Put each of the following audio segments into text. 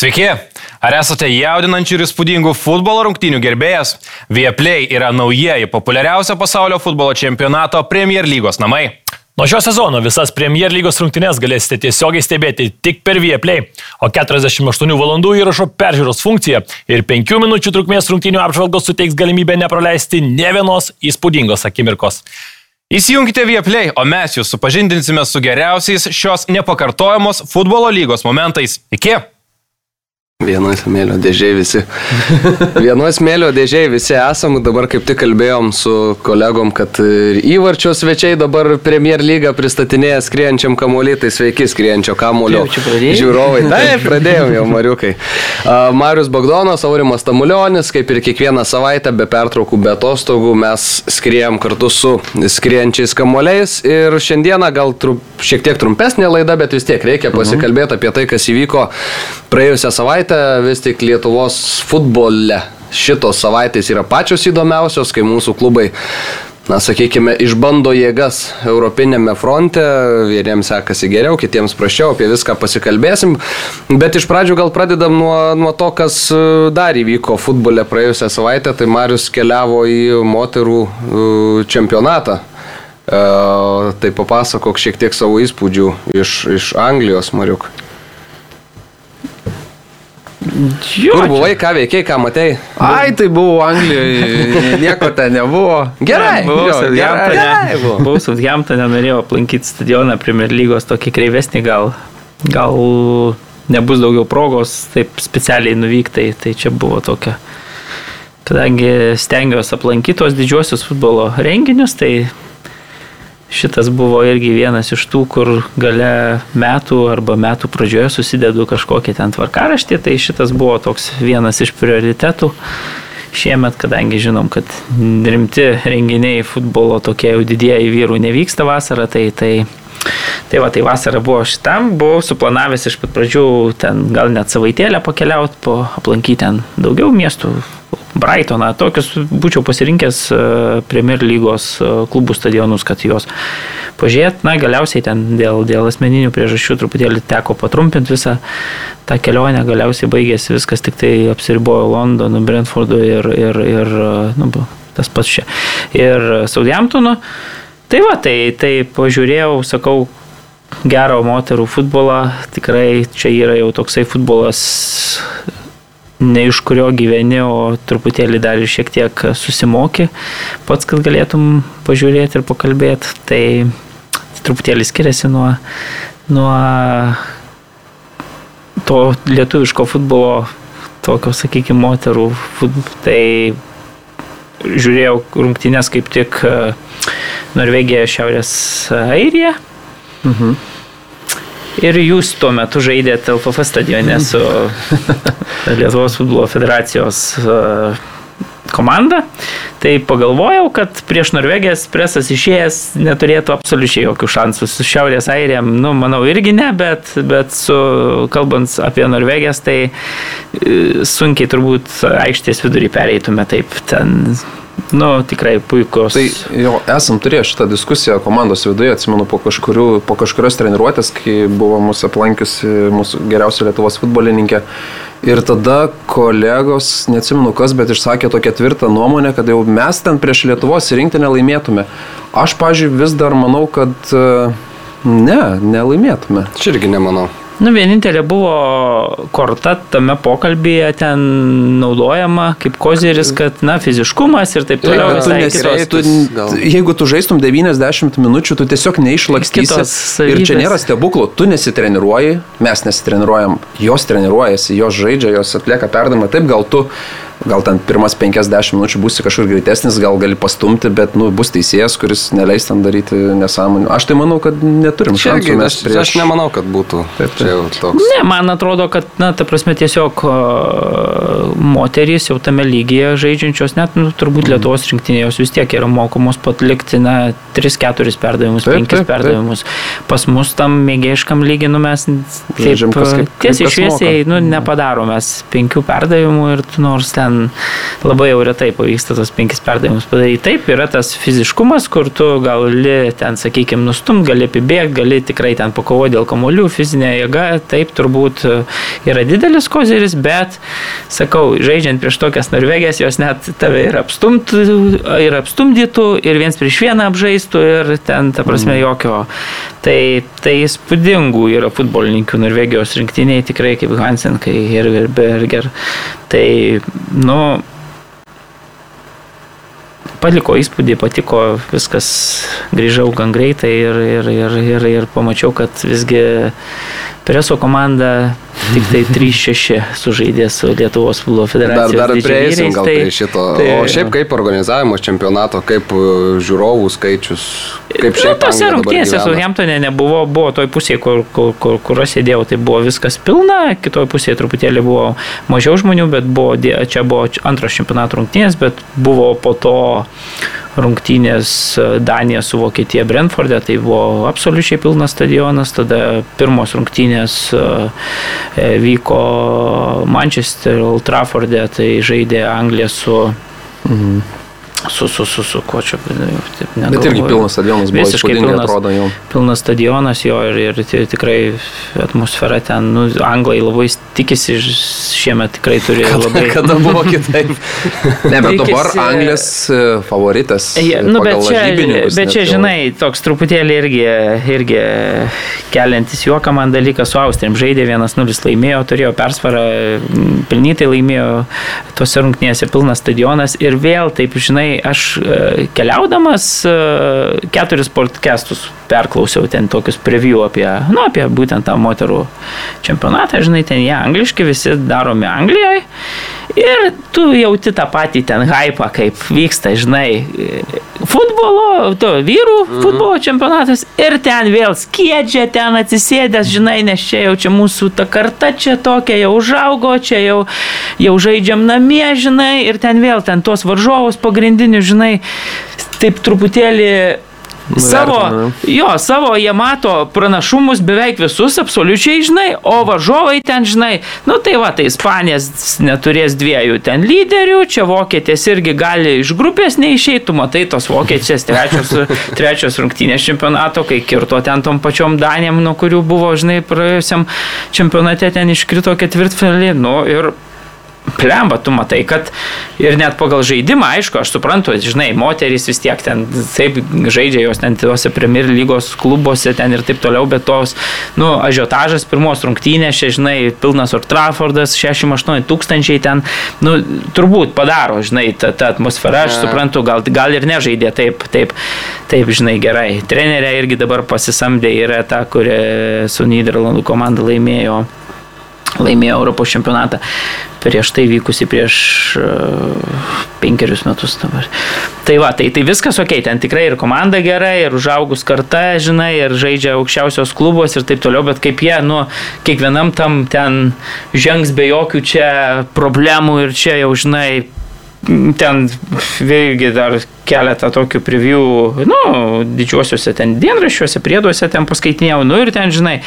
Sveiki! Ar esate jaudinančių ir įspūdingų futbolo rungtynių gerbėjas? Vieplay yra naujieji populiariausio pasaulio futbolo čempionato Premier lygos namai. Nuo šio sezono visas Premier lygos rungtynės galėsite tiesiogiai stebėti tik per Vieplay, o 48 valandų įrašo peržiūros funkcija ir 5 minučių trukmės rungtynių apžvalgos suteiks galimybę nepraleisti ne vienos įspūdingos akimirkos. Įsijunkite Vieplay, o mes jūs supažindinsime su geriausiais šios nepakartojamos futbolo lygos momentais. Iki! Vienoje smėlio dėžiai visi. Vienoje smėlio dėžiai visi esam. Dabar kaip tik kalbėjom su kolegom, kad įvarčio svečiai dabar Premier lygą pristatinėja skrienčiam kamuolį. Tai sveiki skrienčio kamuolio. Žiūrovai. Taip, pradėjom jau, Mariukai. Marius Bagdonas, Aurimas Tamulionis, kaip ir kiekvieną savaitę, be pertraukų, be atostogų, mes skriejam kartu su skrienčiais kamuoliais. Ir šiandieną gal trup, šiek tiek trumpesnė laida, bet vis tiek reikia mhm. pasikalbėti apie tai, kas įvyko praėjusią savaitę savaitę vis tik Lietuvos futbole šitos savaitės yra pačios įdomiausios, kai mūsų klubai na, sakykime, išbando jėgas Europinėme fronte, vieniems sekasi geriau, kitiems prašiau, apie viską pasikalbėsim, bet iš pradžių gal pradedam nuo, nuo to, kas e, dar įvyko futbole praėjusią savaitę, tai Marius keliavo į moterų e, čempionatą. Uh, tai papasakok šiek tiek savo įspūdžių iš, iš Anglijos, Mariuk. Jo, Kur buvai, ką veikiai, ką matei? Ai, tai buvau Anglijoje, nieko ten nebuvo. Gerai, buvau Southamptonė, norėjau aplankyti stadioną Premier lygos, tokį kreivesnį gal. Gal nebus daugiau progos taip specialiai nuvykti, tai čia buvo tokia. Kadangi stengiuosi aplankyti tos didžiosius futbolo renginius, tai šitas buvo irgi vienas iš tų, kur gale metų arba metų pradžioje susidedu kažkokį ten tvarkaraštį, tai šitas buvo toks vienas iš prioritetų. Šiemet, kadangi žinom, kad rimti renginiai futbolo tokie jau didieji vyrų nevyksta vasarą, tai, tai, tai va, tai vasara buvo šitam, buvau suplanavęs iš pat pradžių ten gal net savaitėlę pakeliauti, po aplankyti ten daugiau miestų, Brightoną, tokius būčiau pasirinkęs e, Premier lygos e, klubų stadionus, kad juos pažiūrėt. Na, galiausiai ten dėl, dėl asmeninių priežasčių truputėlį teko patrumpinti visą tą kelionę, galiausiai baigėsi viskas, tik tai apsiribojo Londonu, Brentfordu ir, ir, ir e, nu, tas pats čia. Ir Southamptonu. Tai va, tai, tai pažiūrėjau, sakau, gero moterų futbolą, tikrai čia yra jau toksai futbolas ne iš kurio gyveni, o truputėlį dar ir šiek tiek susimoki pats, kad galėtum pažiūrėti ir pakalbėti. Tai truputėlį skiriasi nuo, nuo to lietuviško futbolo, tokio, sakykime, moterų. Tai žiūrėjau rungtynės kaip tik e, Norvegija, Šiaurės Airija. Mhm. Ir jūs tuo metu žaidėte LFF stadione su Lietuvos futbolo federacijos e, komanda. Tai pagalvojau, kad prieš Norvegijos presas išėjęs neturėtų absoliučiai jokių šansų. Su Šiaurės Airiam, nu, manau, irgi ne, bet, bet su, kalbant apie Norvegijas, tai e, sunkiai turbūt aikštės vidurį pereitume taip. Ten Nu, tikrai puikus. Tai jau esam turėję šitą diskusiją komandos viduje, atsimenu, po, kažkurių, po kažkurios treniruotės, kai buvo mūsų aplankiusi mūsų geriausia Lietuvos futbolininkė. Ir tada kolegos, neatsimenu kas, bet išsakė tokią tvirtą nuomonę, kad jau mes ten prieš Lietuvos rinktinę laimėtume. Aš, pažiūrėjau, vis dar manau, kad ne, nelaimėtume. Aš irgi nemanau. Nu, vienintelė buvo korta tame pokalbėje ten naudojama kaip kozeris, kad, na, fiziškumas ir taip toliau. Ja, tu nesirai, tu, jeigu tu žaistum 90 minučių, tu tiesiog neišlakstysi. Ir čia nėra stebuklų, tu nesitreniruoji, mes nesitreniruojam, jos treniruojasi, jos žaidžia, jos atlieka perdamą, taip gal tu gal ten pirmas 50 minučių būsi kažkur greitesnis, gal gali pastumti, bet nu, bus teisėjas, kuris neleis ten daryti nesąmonių. Aš tai manau, kad neturim šansų. Mes prieš... Aš nemanau, kad būtų. Taip, taip. Toks. Ne, man atrodo, kad, na, ta prasme, tiesiog moterys jau tame lygyje žaidžiančios, net nu, turbūt mm. Lietuvos rinktinė jos vis tiek yra mokomos patlikti, na, 3-4 perdavimus, 5 perdavimus. Pas mus tam mėgėjiškam lygiai, nu, mes taip, tiesiai šviesiai, nu, nepadarom mes 5 perdavimų ir nors ten ten labai jau retai pavyksta tos penkis perdavimus padaryti. Taip, yra tas fiziškumas, kur tu gali ten, sakykime, nustumt, gali apibėgti, gali tikrai ten pakovoti dėl kamolių, fizinė jėga, taip turbūt yra didelis kozeris, bet, sakau, žaidžiant prieš tokias Norvegijas, jos net tave ir, apstumt, ir apstumdytų, ir viens prieš vieną apžaistų, ir ten, ta prasme, mm. jokio. Tai, tai įspūdingų yra futbolininkų Norvegijos rinktiniai, tikrai kaip Hansen, kai ir Berger. Tai, nu, paliko įspūdį, patiko, viskas grįžau gan greitai ir, ir, ir, ir, ir pamačiau, kad visgi preso komanda tik tai 3-6 sužaidė su Lietuvos futbolo federacija. Dar, dar prieisim gal tai, prie šito. Tai, o šiaip kaip organizavimas čempionato, kaip e, žiūrovų skaičius, kaip šiaip. Nu, tose rungtynėse su Hamptonė nebuvo, buvo toj pusėje, kur, kur, kur, kur aš sėdėjau, tai buvo viskas pilna, kitoj pusėje truputėlį buvo mažiau žmonių, bet buvo, čia buvo antros čempionato rungtynės, bet buvo po to rungtynės e, Danija su Vokietija Brentforde, tai buvo absoliučiai pilnas stadionas, tada pirmos rungtynės e, e, vyko Manchester Old Trafforde, tai žaidė Anglija su mhm su, su, su, su kuo čia, taip, negalvoju. Bet irgi pilnas stadionas buvo, visiškai pilnas, atrodo jau. Pilnas stadionas jo ir, ir tikrai atmosfera ten, nu, anglai labai tikisi šiemet tikrai turi kada, labai. Kada buvo kitaip? ne, bet dabar Anglijos e, favoritas. Ja, nu, bet čia, bet čia, žinai, toks truputėlį irgi, irgi keliantis juoką man dalykas su Austrijam. Žaidė 1-0 laimėjo, turėjo persvarą, pelnytai laimėjo tuose rungtynėse pilnas stadionas ir vėl taip, žinai, žinai, aš e, keliaudamas e, keturis podcastus perklausiau ten tokius preview apie, nu, apie būtent tą moterų čempionatą, žinai, ten jie angliški, visi daromi Anglijoje. Ir tu jauti tą patį ten hypą, kaip vyksta, žinai, futbolo, to vyrų mhm. futbolo čempionatas ir ten vėl skiedžia, ten atsisėdęs, žinai, nes čia jau čia mūsų ta karta čia tokia jau užaugo, čia jau, jau žaidžiam namie, žinai, ir ten vėl ten tuos varžovus pagrindinius, žinai, taip truputėlį Savo, jo, savo jie mato pranašumus beveik visus, absoliučiai žinai, o varžovai ten žinai, nu tai va, tai Ispanijas neturės dviejų ten lyderių, čia vokietės irgi gali iš grupės neišeitų, matai tos vokietės trečios, trečios rungtynės čempionato, kai kirto ten tom pačiom Danėm, nuo kurių buvo, žinai, praėjusiam čempionate ten iškrito ketvirtfinalį, nu ir Plemba, tu matai, kad ir net pagal žaidimą, aišku, aš suprantu, žinai, moterys vis tiek ten taip žaidžia, jos ten tuose Premier lygos klubuose ten ir taip toliau, bet tos, nu, ažiotažas pirmos rungtynės, čia, žinai, pilnas Old Traffordas, 68 tūkstančiai ten, nu, turbūt padaro, žinai, ta, ta atmosfera, aš suprantu, gal, gal ir nežaidė taip, taip, taip, žinai, gerai. Trenerė irgi dabar pasisamdė, yra ta, kuri su Niderlandų komanda laimėjo laimėjo Europos čempionatą prieš tai vykusi prieš uh, penkerius metus dabar. Tai va, tai, tai viskas ok, ten tikrai ir komanda gera, ir užaugus karta, žinai, ir žaidžia aukščiausios klubos ir taip toliau, bet kaip jie, nu, kiekvienam tam ten žengs be jokių čia problemų ir čia jau, žinai, ten vėlgi dar keletą tokių preview, nu, didžiuosiuose ten dienraščiuose, prieduose ten paskaitinėjau, nu ir ten, žinai,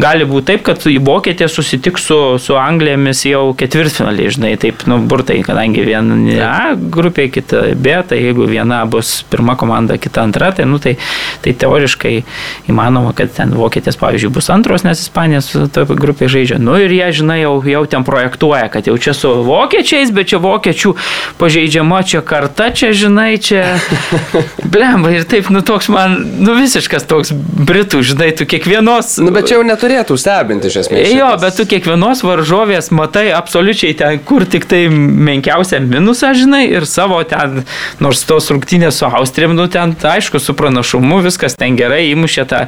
gali būti taip, kad Vokietė susitiks su, su Anglijomis jau ketvirtfinalį, žinai, taip, nu, burtai, kadangi viena grupė, kita B, tai jeigu viena bus pirma komanda, kita antra, tai, nu, tai, tai teoriškai įmanoma, kad ten Vokietės, pavyzdžiui, bus antros, nes Ispanijos toje grupėje žaidžia. Nu ir jie, žinai, jau, jau ten projektuoja, kad jau čia su vokiečiais, bet čia vokiečių pažeidžiama čia karta, čia, žinai, čia Blemba, ir taip, nu toks man, nu visiškas toks britų, žinai, tu kiekvienos... Nu, bet čia jau neturėtų stebinti iš esmės. Jo, šitas. bet tu kiekvienos varžovės matai absoliučiai ten, kur tik tai menkiausią minusą, žinai, ir savo ten, nors tos rungtynės su Austrijam, nu ten, aišku, su pranašumu viskas ten gerai, įmušė tą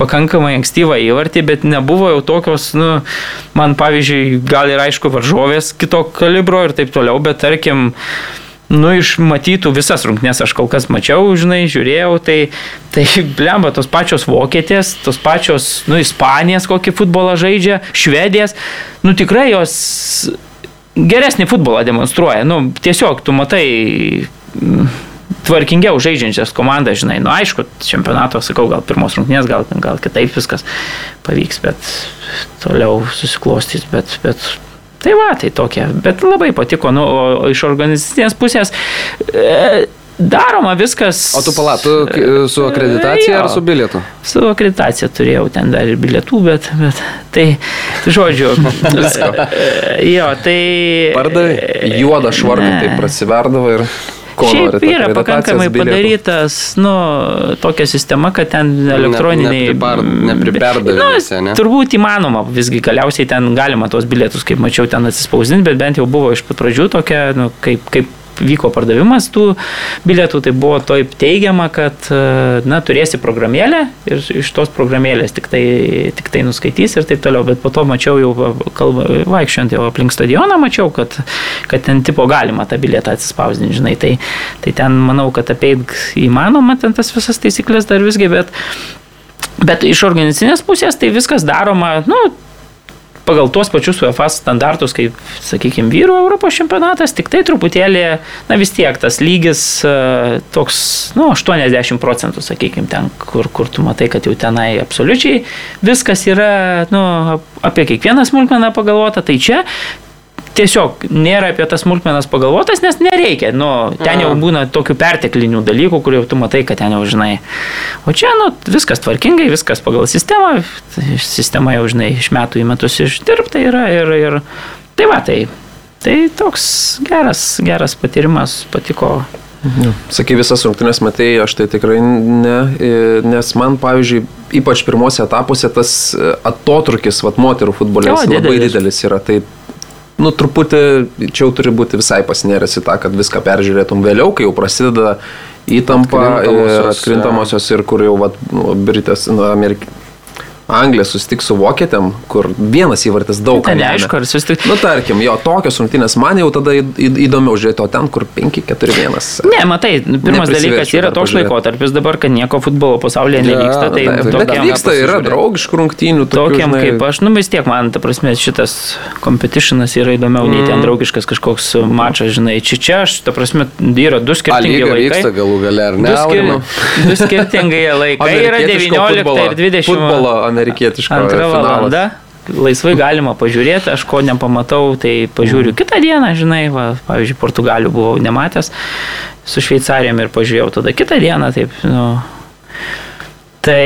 pakankamai ankstyvą įvartį, bet nebuvo jau tokios, nu, man pavyzdžiui, gal ir aišku, varžovės kito kalibro ir taip toliau, bet tarkim, nu, išmatytų visas rungtynės, aš kol kas mačiau, žinai, žiūrėjau, tai, tai blemba, tos pačios vokietės, tos pačios, nu, Ispanijas kokį futbolą žaidžia, Švedijas, nu, tikrai jos geresnį futbolą demonstruoja, nu, tiesiog tu matai mm, tvarkingiau žaidžiančias komandas, žinai, nu, aišku, čempionato, sakau, gal pirmos rungtynės, gal, gal kitaip viskas pavyks, bet toliau susiklostys, bet, bet tai va, tai tokia. Bet labai patiko, nu, o, iš organizacinės pusės. E, Daroma viskas. O tu palatų su akreditacija ar su bilietu? Su akreditacija turėjau ten dar ir bilietų, bet, bet tai, žodžiu. jo, tai. Pardavai juodą švarką, tai prasiverdavo ir... Ko Šiaip norite, yra pakankamai bilietų? padarytas, nu, tokia sistema, kad ten elektroniniai... Ne, Nepriperdavimais, nu, ne? Turbūt įmanoma, visgi galiausiai ten galima tos bilietus, kaip mačiau, ten atsispausdinti, bet bent jau buvo iš pat pradžių tokia, nu, kaip, kaip vyko pardavimas tų bilietų, tai buvo taip teigiama, kad na, turėsi programėlę ir iš tos programėlės tik tai, tik tai nuskaitys ir taip toliau. Bet po to mačiau jau, kalba, vaikščiant jau aplink stadioną, mačiau, kad, kad ten tipo galima tą bilietą atsispausdinti, žinai. Tai, tai ten manau, kad apeit įmanoma ten tas visas taisyklės dar visgi, bet Bet iš organizacinės pusės tai viskas daroma, nu, pagal tuos pačius UEFA standartus, kaip, sakykime, vyrų Europos čempionatas, tik tai truputėlį, na vis tiek tas lygis e, toks, nu, 80 procentų, sakykime, ten, kur, kur tu matai, kad jau tenai absoliučiai viskas yra, nu, apie kiekvieną smulkmeną pagalvota, tai čia tiesiog nėra apie tas smulkmenas pagalvotas, nes nereikia. Nu, ten jau būna tokių perteklinių dalykų, kur jau tu matai, kad ten jau žinai. O čia, nu, viskas tvarkingai, viskas pagal sistemą. Sistema jau, žinai, iš metų į metus išdirbta yra ir, ir tai va, tai, tai toks geras, geras patyrimas, patiko. Ja. Sakai, visas rungtynės matai, aš tai tikrai ne, nes man, pavyzdžiui, ypač pirmose etapuose tas atotrukis, vat, moterų futbolės jo, labai didelis yra. Tai nu, truputį čia jau turi būti visai pasinėręs į tą, kad viską peržiūrėtum vėliau, kai jau prasideda įtampa ir atkrintamosios ir kur jau, vat, nu, Britas, nu, Amerik... Anglija susitiks su Vokietėm, kur vienas įvartis daug. Tai neaišku, ar susitiks. Nu, tarkim, jo, tokios rungtynės man jau tada įdomiau žiūrėti, o ten, kur 5-4-1. Ne, matai, pirmas dalykas yra toks laikotarpis dabar, kad nieko futbolo pasaulyje nevyksta. Ja, tai taip, tokiam, vyksta, yra draugiškų rungtynių. Tokiam žinai... kaip aš, nu vis tiek man, ta prasme, šitas competitionas yra įdomiau mm. nei ten mm. draugiškas kažkoks mačas, žinai, čia čia aš, ta prasme, yra du skirtingi A, laikai. Vyksta galų gale, ar ne? Du, skir... du skirtingai laikai yra 19 ir 20. Futbolo amerikietiško. Antra valanda. Laisvai galima pažiūrėti, aš ko nepamatau, tai pažiūriu mm. kitą dieną, žinai, va, pavyzdžiui, Portugalių buvau nematęs, su Šveicarijom ir pažiūrėjau tada kitą dieną, taip, nu. Tai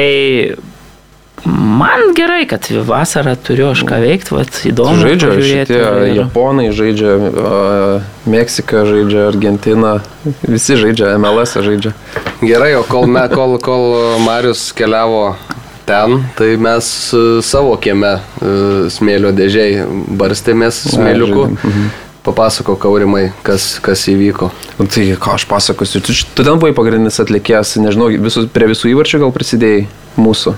Man gerai, kad vasarą turiu aš ką veikti, vat, įdomu. Žaidžia šitie ir... Japonai, žaidžia uh, Meksika, žaidžia Argentina, visi žaidžia, MLS žaidžia. Gerai, o kol, me, kol, kol Marius keliavo ten, tai mes e, savo kieme e, smėlio dėžiai barstėmės smėliuku. Mhm. Papasako, Kaurimai, kas, kas įvyko. Nu, tai ką aš pasakosiu, tu, tu ten buvai pagrindinis atlikėjas, nežinau, visus, prie visų įvarčių gal prisidėjai mūsų.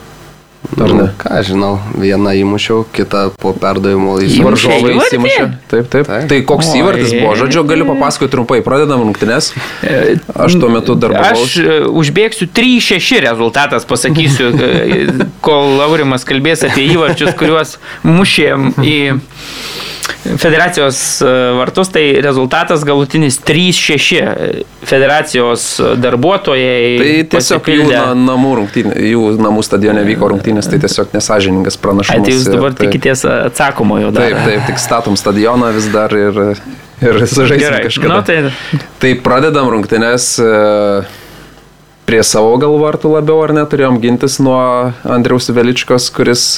Ar ne? Ką žinau, vieną įmušiau, kitą po perdavimo įvaržovai įsimušė. Taip, taip, taip. Tai koks o, įvartis buvo? Žodžiu, galiu papasakoti trumpai. Pradedam rungtynes. E, aš tuo metu darbavau. Aš e, užbėgsiu 3-6 rezultatas, pasakysiu, e, kol Laurimas kalbės apie įvarčius, kuriuos mušėm į federacijos e, vartus, tai rezultatas galutinis 3-6 federacijos darbuotojai. Tai tiesiog jų namų, rungtynė, jų namų stadione vyko rungtynės, tai tiesiog nesažiningas pranašumas. Tai jūs dabar tai, tikitės atsakomojo dar. Taip, taip, tik statom stadioną vis dar ir, ir sužaisim kažką. Nu, tai... tai pradedam rungtynės e, prie savo galvartų labiau ar neturėjom gintis nuo Andriaus Veličkos, kuris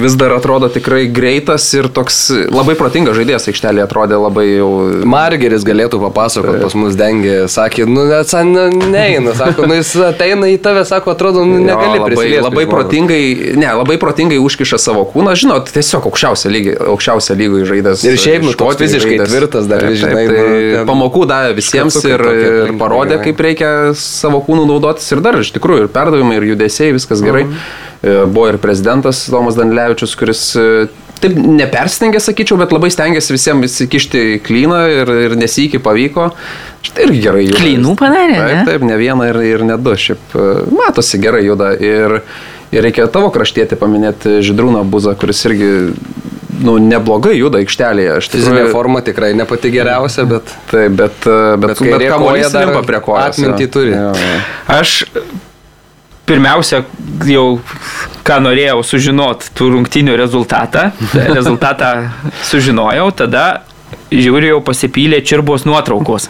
vis dar atrodo tikrai greitas ir toks labai protingas žaidėjas aikštelėje atrodė labai jau. Margeris galėtų papasakoti, pas mus dengė, sakė, nu, nu neina, sako, nu jis ateina į tave, sako, atrodo, nu, negali jo, labai, labai protingai, ne, labai protingai užkiša savo kūną, žinot, tiesiog aukščiausia lygiai, aukščiausia lygiai žaidėjas. Ir šiaip, nu, toks fiziškai žaidės. tvirtas dar, taip, žinai. Tai nu, pamokų davė visiems ir, ir parodė, kaip reikia savo kūnų naudotis ir dar iš tikrųjų ir perdavimai, ir judesiai, viskas gerai. Mhm. E, buvo ir prezidentas Tomas Danilevičius, kuris e, taip nepersistengė, sakyčiau, bet labai stengiasi visiems įsikišti klyną ir, ir nesikį pavyko. Štai irgi gerai juda. Klynų padarė. Taip, ne? taip, ne vieną ir, ir ne du. Šiaip e, matosi gerai juda. Ir, ir reikia tavo kraštėti paminėti Židrūną Buzą, kuris irgi nu, neblogai juda aikštelėje. Aš Fizinė forma tikrai ne pati geriausia, bet... Taip, bet, bet, bet, bet kamuolys dar prie kojos. Atmintį turi. Jo, jo. Aš pirmiausia, jau ką norėjau sužinot tų rungtinių rezultatą. Rezultatą sužinojau, tada žiūriu jau pasipylė čirbos nuotraukos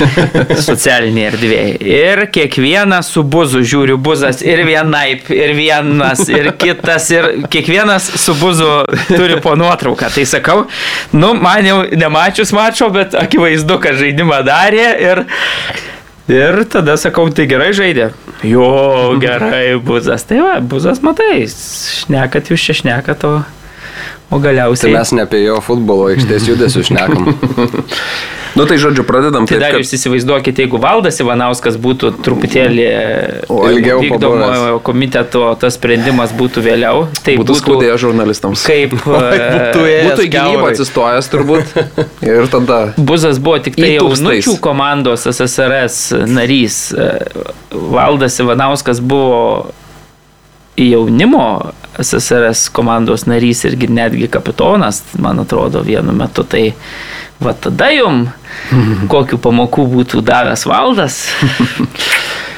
socialinėje erdvėje. Ir kiekvienas su buzu žiūriu, buzas ir vienaip, ir vienas, ir kitas, ir kiekvienas su buzu turi po nuotrauką. Tai sakau, nu, man jau nemačius mačio, bet akivaizdu, kad žaidimą darė ir Ir tada sakau, tai gerai žaidė. Jo, gerai, buzas. Tai va, buzas matai, šnekat jūs čia šnekat, o O galiausiai. Tai mes ne apie jo futbolo aikštės judesių šnekam. nu tai žodžiu, pradedam. Tai dar kad... jūs įsivaizduokite, jeigu Valdas Ivanauskas būtų truputėlį ilgiau vykdomojo komiteto, tas sprendimas būtų vėliau. Tai būtų, būtų skaudėję žurnalistams. Kaip būtų, būtų į gynybą atsistojęs turbūt. Ir tada. Buzas buvo tik tai jaunučių komandos SSRS narys. Valdas Ivanauskas buvo jaunimo SSRS komandos narys irgi netgi kapitonas, man atrodo, vienu metu. Tai va tada jum kokiu pamokų būtų davęs valdas.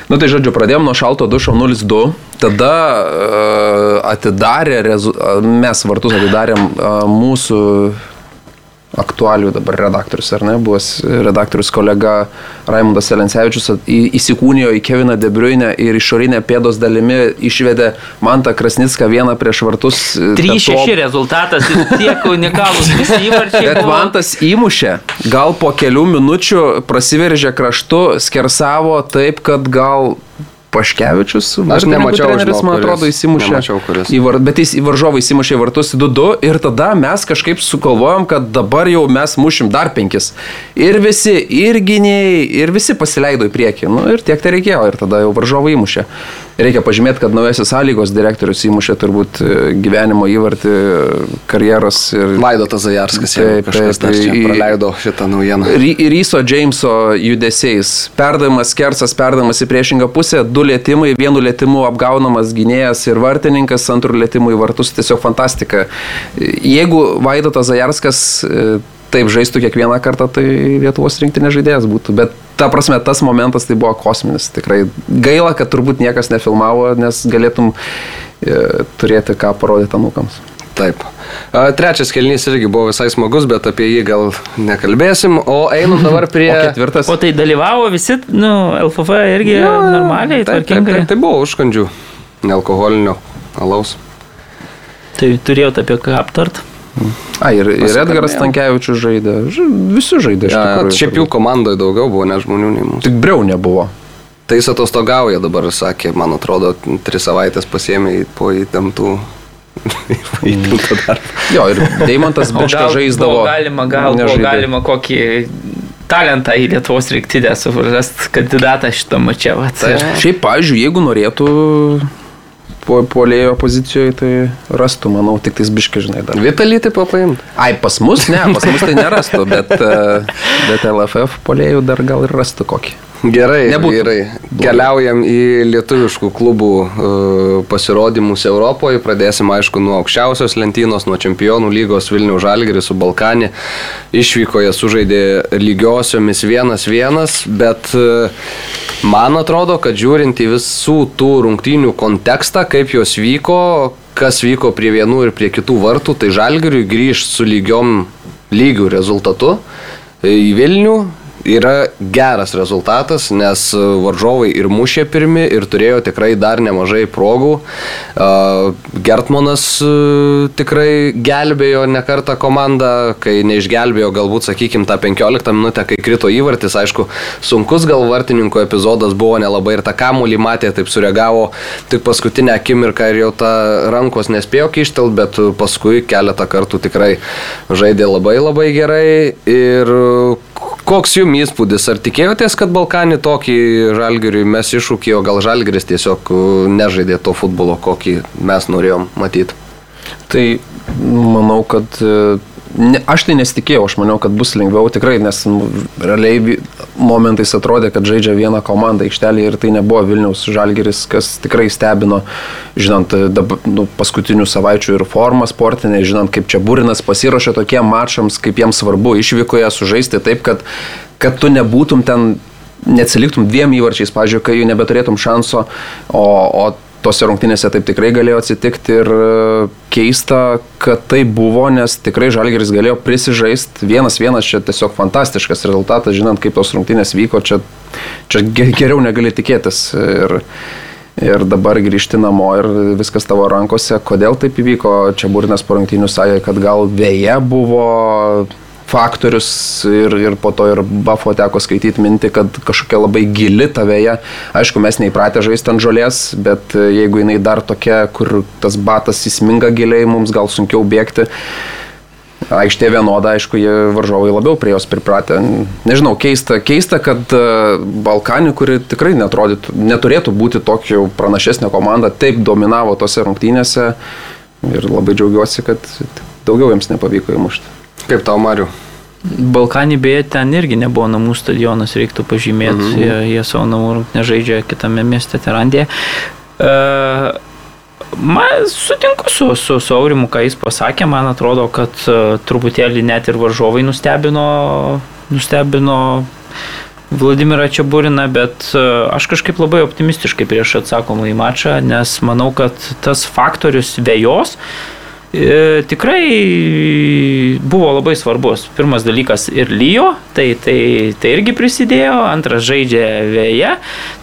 Nu tai žodžiu, pradėjom nuo šalto dušo 02, tada uh, atidarė, rezu, mes vartus atidarėm uh, mūsų aktualių dabar redaktorius, ar ne, buvęs redaktorius kolega Raimondas Selencevičius įsikūnijo į Keviną Debriuinę ir išorinę pėdos dalimi išvedė Mantą Krasnicką vieną prieš vartus. 3-6 top... rezultatas, tiek unikalus visi įvarčiai. Bet buvo. Mantas įmušė, gal po kelių minučių prasiveržė kraštu, skersavo taip, kad gal Paškevičius, aš nemačiau, treneris, man atrodo, įsimušė. Nemačiau. Į var, bet jis į varžovą įsimušė į vartus 2-2 ir tada mes kažkaip sugalvojom, kad dabar jau mes mušim dar penkis. Ir visi, ir gynėjai, ir visi pasileido į priekį. Nu, ir tiek tai reikėjo, ir tada jau varžovai įmušė. Reikia pažymėti, kad naujasis sąlygos direktorius įmušė turbūt e, gyvenimo įvartį, karjeros ir... Vaidotas Zajarskas, taip, kažkas taip, tai, praleido šitą naujieną. Ryso Jameso judesiais. Perdavimas, kersas, perdavimas į priešingą pusę, du lėtymai, vienu lėtymu apgaunamas gynėjas ir vartininkas, antrų lėtymų į vartus, tiesiog fantastika. Jeigu Vaidotas Zajarskas e, taip žaistų kiekvieną kartą, tai Lietuvos rinktinė žaidėjas būtų. Bet ta prasme, tas momentas tai buvo kosminis. Tikrai gaila, kad turbūt niekas nefilmavo, nes galėtum e, turėti ką parodyti anukams. Taip. Trečias kelnys irgi buvo visai smagus, bet apie jį gal nekalbėsim. O einam dabar prie... o ketvirtas. O tai dalyvavo visi, nu, LFF irgi ja, normaliai, taip, taip, tai buvo užkandžių, nealkoholinio alaus. Tai turėjot apie ką aptart? A, ir, ir Edgaras Tankievičius žaidė, visi žaidė. Ja, šiaip jų komandoje daugiau buvo, ne žmonių nei mūsų. Tik Briau nebuvo. Tai jis atostogauja dabar, sakė, man atrodo, tris savaitės pasėmė po įtemptų jo, ir Deimantas Biška žaisdavo. Galima, gal galima kokį talentą į Lietuvos rinktinę surast kandidatą šitą mačią. Tai, šiaip, pažiūrėjau, jeigu norėtų polėjo pozicijoje, tai rastų, manau, tik tais biškai, žinai, dar. Vitalytį papaimti. Ai, pas mus, ne, pas mus tai nerastų, bet, e, bet LFF polėjų dar gal ir rastų kokį. Gerai, Nebūtų. gerai. Keliaujam į lietuviškų klubų uh, pasirodymus Europoje. Pradėsim, aišku, nuo aukščiausios lentynos, nuo čempionų lygos Vilnių Žalgirį su Balkanį. Išvykoje sužaidė lygiosiomis vienas vienas, bet uh, man atrodo, kad žiūrint į visų tų rungtynių kontekstą, kaip jos vyko, kas vyko prie vienų ir prie kitų vartų, tai Žalgiriui grįžti su lygiom lygių rezultatu į Vilnių yra geras rezultatas, nes varžovai ir mušė pirmi ir turėjo tikrai dar nemažai progų. Gertmanas tikrai gelbėjo nekartą komandą, kai neišgelbėjo galbūt, sakykime, tą 15 minutę, kai krito įvartis. Aišku, sunkus gal vartininko epizodas buvo nelabai ir tą kamuolį matė, taip sureagavo tik paskutinę akimirką ir jau tą rankos nespėjo kištelt, bet paskui keletą kartų tikrai žaidė labai labai gerai. Ir koks jums įspūdis? Ar tikėjotės, kad Balkanį tokį žalgiriui mes iššūkį, o gal žalgiris tiesiog uh, nežaidė to futbolo, kokį mes norėjom matyti? Tai manau, kad uh, ne, aš tai nesitikėjau, aš maniau, kad bus lengviau tikrai, nes nu, realiai momentais atrodė, kad žaidžia vieną komandą aikštelį ir tai nebuvo Vilniaus Žalgeris, kas tikrai stebino, žinant dab, nu, paskutinių savaičių ir formą sportinę, žinant, kaip čia Būrinas pasiruošė tokiem mačams, kaip jiems svarbu išvykoje sužaisti taip, kad kad tu nebūtum ten neatsiliktum dviem įvarčiais, pažiūrėjau, kai jų nebeturėtum šanso, o, o tose rungtynėse taip tikrai galėjo atsitikti ir e, keista, kad tai buvo, nes tikrai Žalgeris galėjo prisižaisti. Vienas vienas čia tiesiog fantastiškas rezultatas, žinant, kaip tos rungtynės vyko, čia, čia geriau negali tikėtis. Ir, ir dabar grįžti namo ir viskas tavo rankose. Kodėl taip įvyko? Čia Burinas po rungtynių sakė, kad gal vėja buvo faktorius ir, ir po to ir Buffo teko skaityti minti, kad kažkokia labai gili tavėje. Aišku, mes neįpratę žaisti ant žolės, bet jeigu jinai dar tokia, kur tas batas įsminga giliai, mums gal sunkiau bėgti. Aikštė vienoda, aišku, jie varžovai labiau prie jos pripratę. Nežinau, keista, keista kad e, Balkanį, kuri tikrai neturėtų būti tokio pranašesnė komanda, taip dominavo tose rungtynėse ir labai džiaugiuosi, kad daugiau jiems nepavyko įmušti. Kaip tau, Mariu? Balkanį beje ten irgi nebuvo namų stadionas, reiktų pažymėti, mhm. jie, jie savo namų rungtynę žaidžia kitame mieste Terandėje. Uh, Man sutinku su, su, su Aurimu, ką jis pasakė, man atrodo, kad uh, truputėlį net ir varžovai nustebino, nustebino Vladimirą Čiaburiną, bet uh, aš kažkaip labai optimistiškai prieš atsakomą į mačą, nes manau, kad tas faktorius vėjos uh, E, tikrai buvo labai svarbus. Pirmas dalykas ir lyjo, tai, tai, tai irgi prisidėjo, antras žaidžia vėje,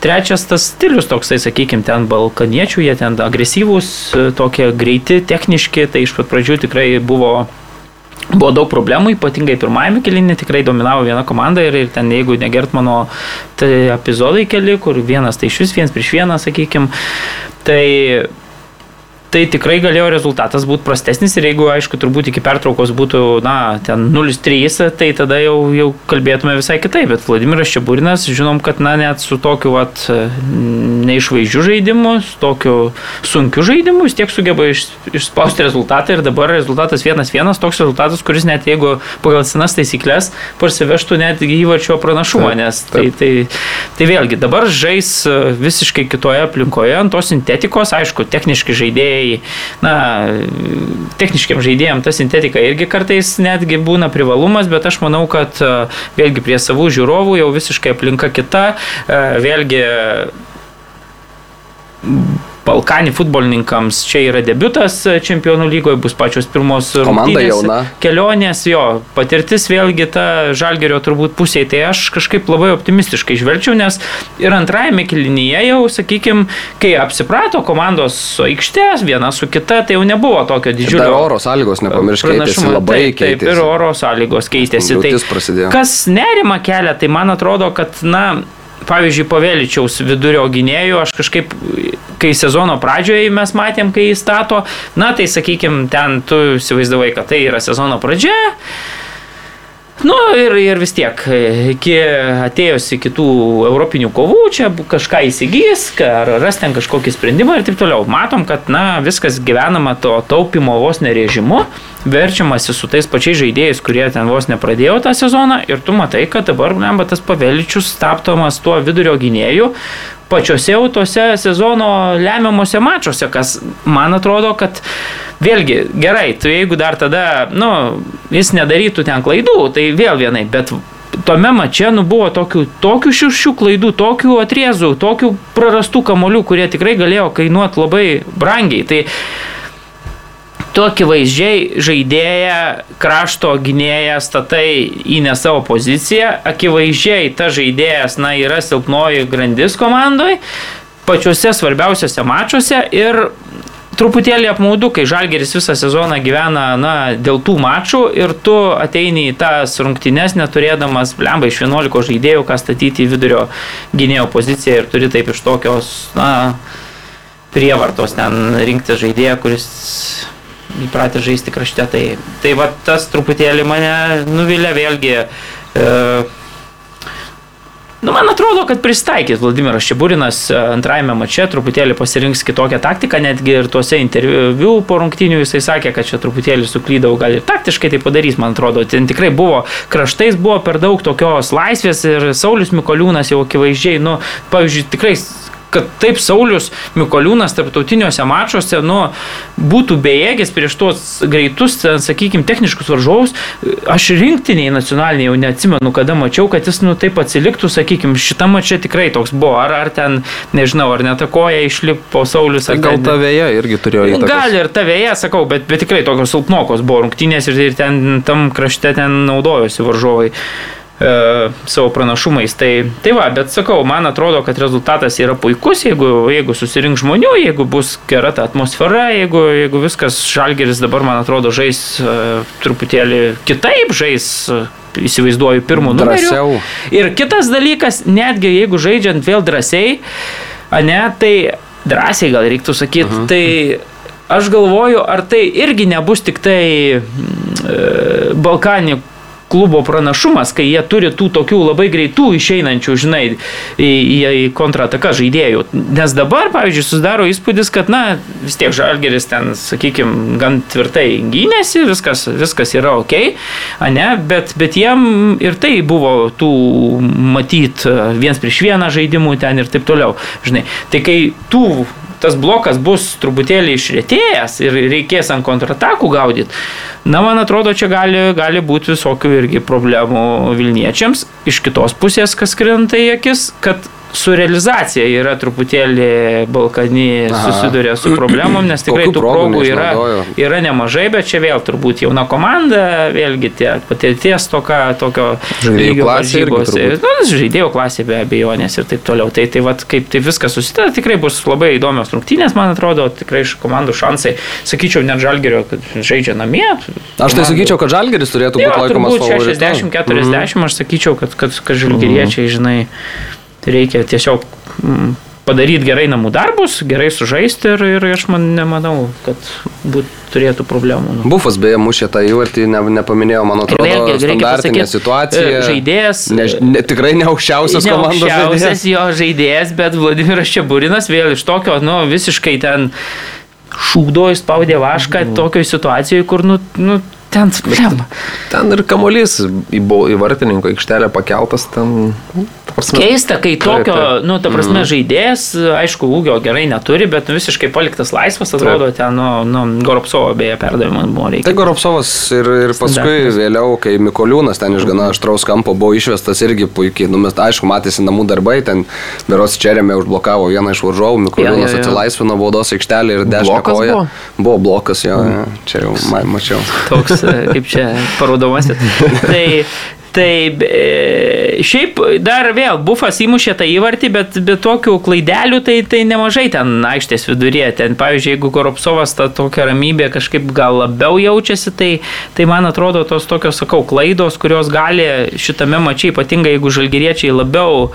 trečias tas stilius toksai, sakykime, ten balkaniečių, jie ten agresyvūs, e, tokie greiti, techniški, tai iš pat pradžių tikrai buvo Buvo daug problemų, ypatingai pirmajame kelinė tikrai dominavo viena komanda ir, ir ten jeigu negert mano tai epizodai keli, kur vienas tai iš vis vienas prieš vieną, sakykime, tai tai tikrai galėjo rezultatas būti prastesnis ir jeigu, aišku, turbūt iki pertraukos būtų, na, ten 0-3, tai tada jau, jau kalbėtume visai kitaip, bet Vladimiras Čiaburinas, žinom, kad, na, net su tokiu, vat, neišvaizdžiu žaidimu, su tokiu sunkiu žaidimu, vis tiek sugeba iš, išspausti rezultatą ir dabar rezultatas 1-1, toks rezultatas, kuris net jeigu pagal senas taisyklės parsivežtų net įvarčio pranašumą, taip, nes tai, tai, tai vėlgi dabar žais visiškai kitoje aplinkoje, ant tos sintetikos, aišku, techniški žaidėjai tai, na, techniškiam žaidėjim ta sintetika irgi kartais netgi būna privalumas, bet aš manau, kad e, vėlgi prie savų žiūrovų jau visiškai aplinka kita, e, vėlgi Balkanį futbolininkams čia yra debutas čempionų lygoje, bus pačios pirmos kelionės, jo patirtis vėlgi ta žalgerio turbūt pusėje, tai aš kažkaip labai optimistiškai žvelgčiau, nes ir antrajame kilinyje jau, sakykime, kai apsiprato komandos aikštės viena su kita, tai jau nebuvo tokio didžiulio. Ir oro sąlygos, nepamirškite, labai taip, keitėsi. Taip, ir oro sąlygos keitėsi. Tai, kas nerima kelia, tai man atrodo, kad, na, pavyzdžiui, Paveličiaus vidurio gynėjų, aš kažkaip, kai sezono pradžioje mes matėm, kai jis stato, na tai sakykime, ten tu įsivaizdavai, kad tai yra sezono pradžia. Nu ir, ir vis tiek, iki atėjus iki tų europinių kovų, čia kažką įsigys, ar ras ten kažkokį sprendimą ir taip toliau. Matom, kad, na, viskas gyvenama to taupimo vos nerežimu verčiamasi su tais pačiais žaidėjais, kurie ten vos nepradėjo tą sezoną ir tu matai, kad dabar, lemba, tas paveličius stabtomas tuo vidurio gynėjų pačiose jau tose sezono lemiamuose mačiuose, kas man atrodo, kad vėlgi gerai, tu jeigu dar tada, nu, jis nedarytų ten klaidų, tai vėl vienai, bet tome mače nu, buvo tokių, tokių šiuršių klaidų, tokių atriezų, tokių prarastų kamolių, kurie tikrai galėjo kainuoti labai brangiai. Tai tu akivaizdžiai žaidėją, krašto gynėją statai į ne savo poziciją, akivaizdžiai ta žaidėjas, na, yra silpnoji grandis komandai, pačiuose svarbiausiose mačiuose ir truputėlį apmaudu, kai Žalgeris visą sezoną gyvena na, dėl tų mačų ir tu ateini į tas rungtynes neturėdamas, blemba, iš 11 žaidėjų, ką statyti į vidurio gynėjo poziciją ir turi taip iš tokios, na, prievartos ten rinkti žaidėją, kuris įpratę žaisti krašte. Tai, tai va tas truputėlį mane nuvilia vėlgi. E, Nu, man atrodo, kad pristaikys Vladimiras Šiburinas e, antrajame mače, truputėlį pasirinks kitokią taktiką, netgi ir tuose interviu po rungtinių jisai sakė, kad čia truputėlį suklydau, gal ir taktiškai tai padarys, man atrodo. Ten tikrai buvo kraštais, buvo per daug tokios laisvės ir Saulis Mikoliūnas jau akivaizdžiai, nu, pavyzdžiui, tikrai kad taip Saulis Mikoliūnas tarptautiniuose mačiuose nu, būtų bejėgis prieš tuos greitus, sakykime, techniškus varžovus. Aš rinktiniai nacionaliniai jau neatsimenu, kada mačiau, kad jis nu, taip atsiliktų, sakykime, šitą mačią tikrai toks buvo. Ar, ar ten, nežinau, ar netakoja išlipo Saulis. Tai gal ta vėja irgi turėjo įtakos. Gal ir ta vėja, sakau, bet, bet tikrai tokios silpnokos buvo rungtynės ir, ir ten tam krašte ten naudojosi varžovai e, savo pranašumais. Tai, tai va, bet sakau, man atrodo, kad rezultatas yra puikus, jeigu, jeigu susirink žmonių, jeigu bus gera ta atmosfera, jeigu, jeigu viskas žalgeris dabar, man atrodo, žais e, truputėlį kitaip, žais. E, įsivaizduoju, pirmų numerių. Ir kitas dalykas, netgi jeigu žaidžiant vėl drąsiai, ne, tai drąsiai gal reiktų sakyti, uh mhm. -huh. tai aš galvoju, ar tai irgi nebus tik tai e, Balkanį klubo pranašumas, kai jie turi tų tokių labai greitų išeinančių, žinai, į, į, į kontrataką žaidėjų. Nes dabar, pavyzdžiui, susidaro įspūdis, kad, na, vis tiek žalgeris ten, sakykime, gan tvirtai gynėsi, viskas, viskas yra ok, ne, bet, bet jiem ir tai buvo tų matyt viens prieš vieną žaidimų ten ir taip toliau. Žinai, tai kai tų tas blokas bus truputėlį išrėtėjęs ir reikės ant kontratakų gaudyti, na, man atrodo, čia gali, gali būti visokių irgi problemų Vilniečiams. Iš kitos pusės, kas krenta į akis, kad su realizacija yra truputėlį Balkani susiduria su problemom, nes tikrai tų progų yra, yra nemažai, bet čia vėl turbūt jauna komanda, vėlgi tie patirties toka, tokio lygio varžybos. Nu, žaidėjų klasė be abejonės ir taip toliau. Tai, tai vat, kaip tai viskas susideda, tikrai bus labai įdomios rungtynės, man atrodo, tikrai iš komandų šansai. Sakyčiau, net Žalgerio, kad žaidžia namie. Aš tai sakyčiau, kad Žalgeris turėtų būti laikomas 60-40, mm. aš sakyčiau, kad, kad, kad Žalgeriečiai, žinai, reikia tiesiog mm, padaryti gerai namų darbus, gerai sužaisti ir, ir aš man nemanau, kad būt, turėtų problemų. Nu. Bufas beje mušė tą įvartį, ne, nepaminėjau, man atrodo, vėlgi, standartinė pasakyti, situacija. E, žaidėjas. Ne, ne, tikrai ne aukščiausias komandos žaidėjas. Aukščiausias jo žaidėjas, bet Vladimiras Čiaburinas vėl iš tokio, nu, visiškai ten šūdo įspaudė vašką mm. tokioje situacijoje, kur, nu, nu ten, blem. Ten ir kamolys į, į vartininko aikštelę pakeltas, ten prasme, Keista, kai tokio, taip. nu, ta prasme, mm. žaidėjas, aišku, ūgio gerai neturi, bet visiškai paliktas laisvas, atrodo, taip. ten, nu, nu Goropsovo beje perdavimas buvo reikia. Tai Goropsovas ir, ir paskui vėliau, kai Mikoliūnas ten iš gana aštraus kampo buvo išvestas irgi puikiai, nu, mes, aišku, matėsi namų darbai, ten Beros Čerėmė užblokavo vieną iš varžovų, Mikoliūnas ja, ja, ja. atsilaisvino baudos aikštelį ir dešinę koją. Buvo? buvo blokas, jo, mm. ja, čia jau mačiau. Toks, kaip čia parodomasis. tai Tai e, šiaip dar vėl bufas įmušė tą įvartį, bet be tokių klaidelių tai, tai nemažai ten aikštės viduryje. Ten, pavyzdžiui, jeigu Koropsovas tą tokią ramybę kažkaip gal labiau jaučiasi, tai, tai man atrodo tos tokios, sakau, klaidos, kurios gali šitame mačiai, ypatingai jeigu žalgeriečiai labiau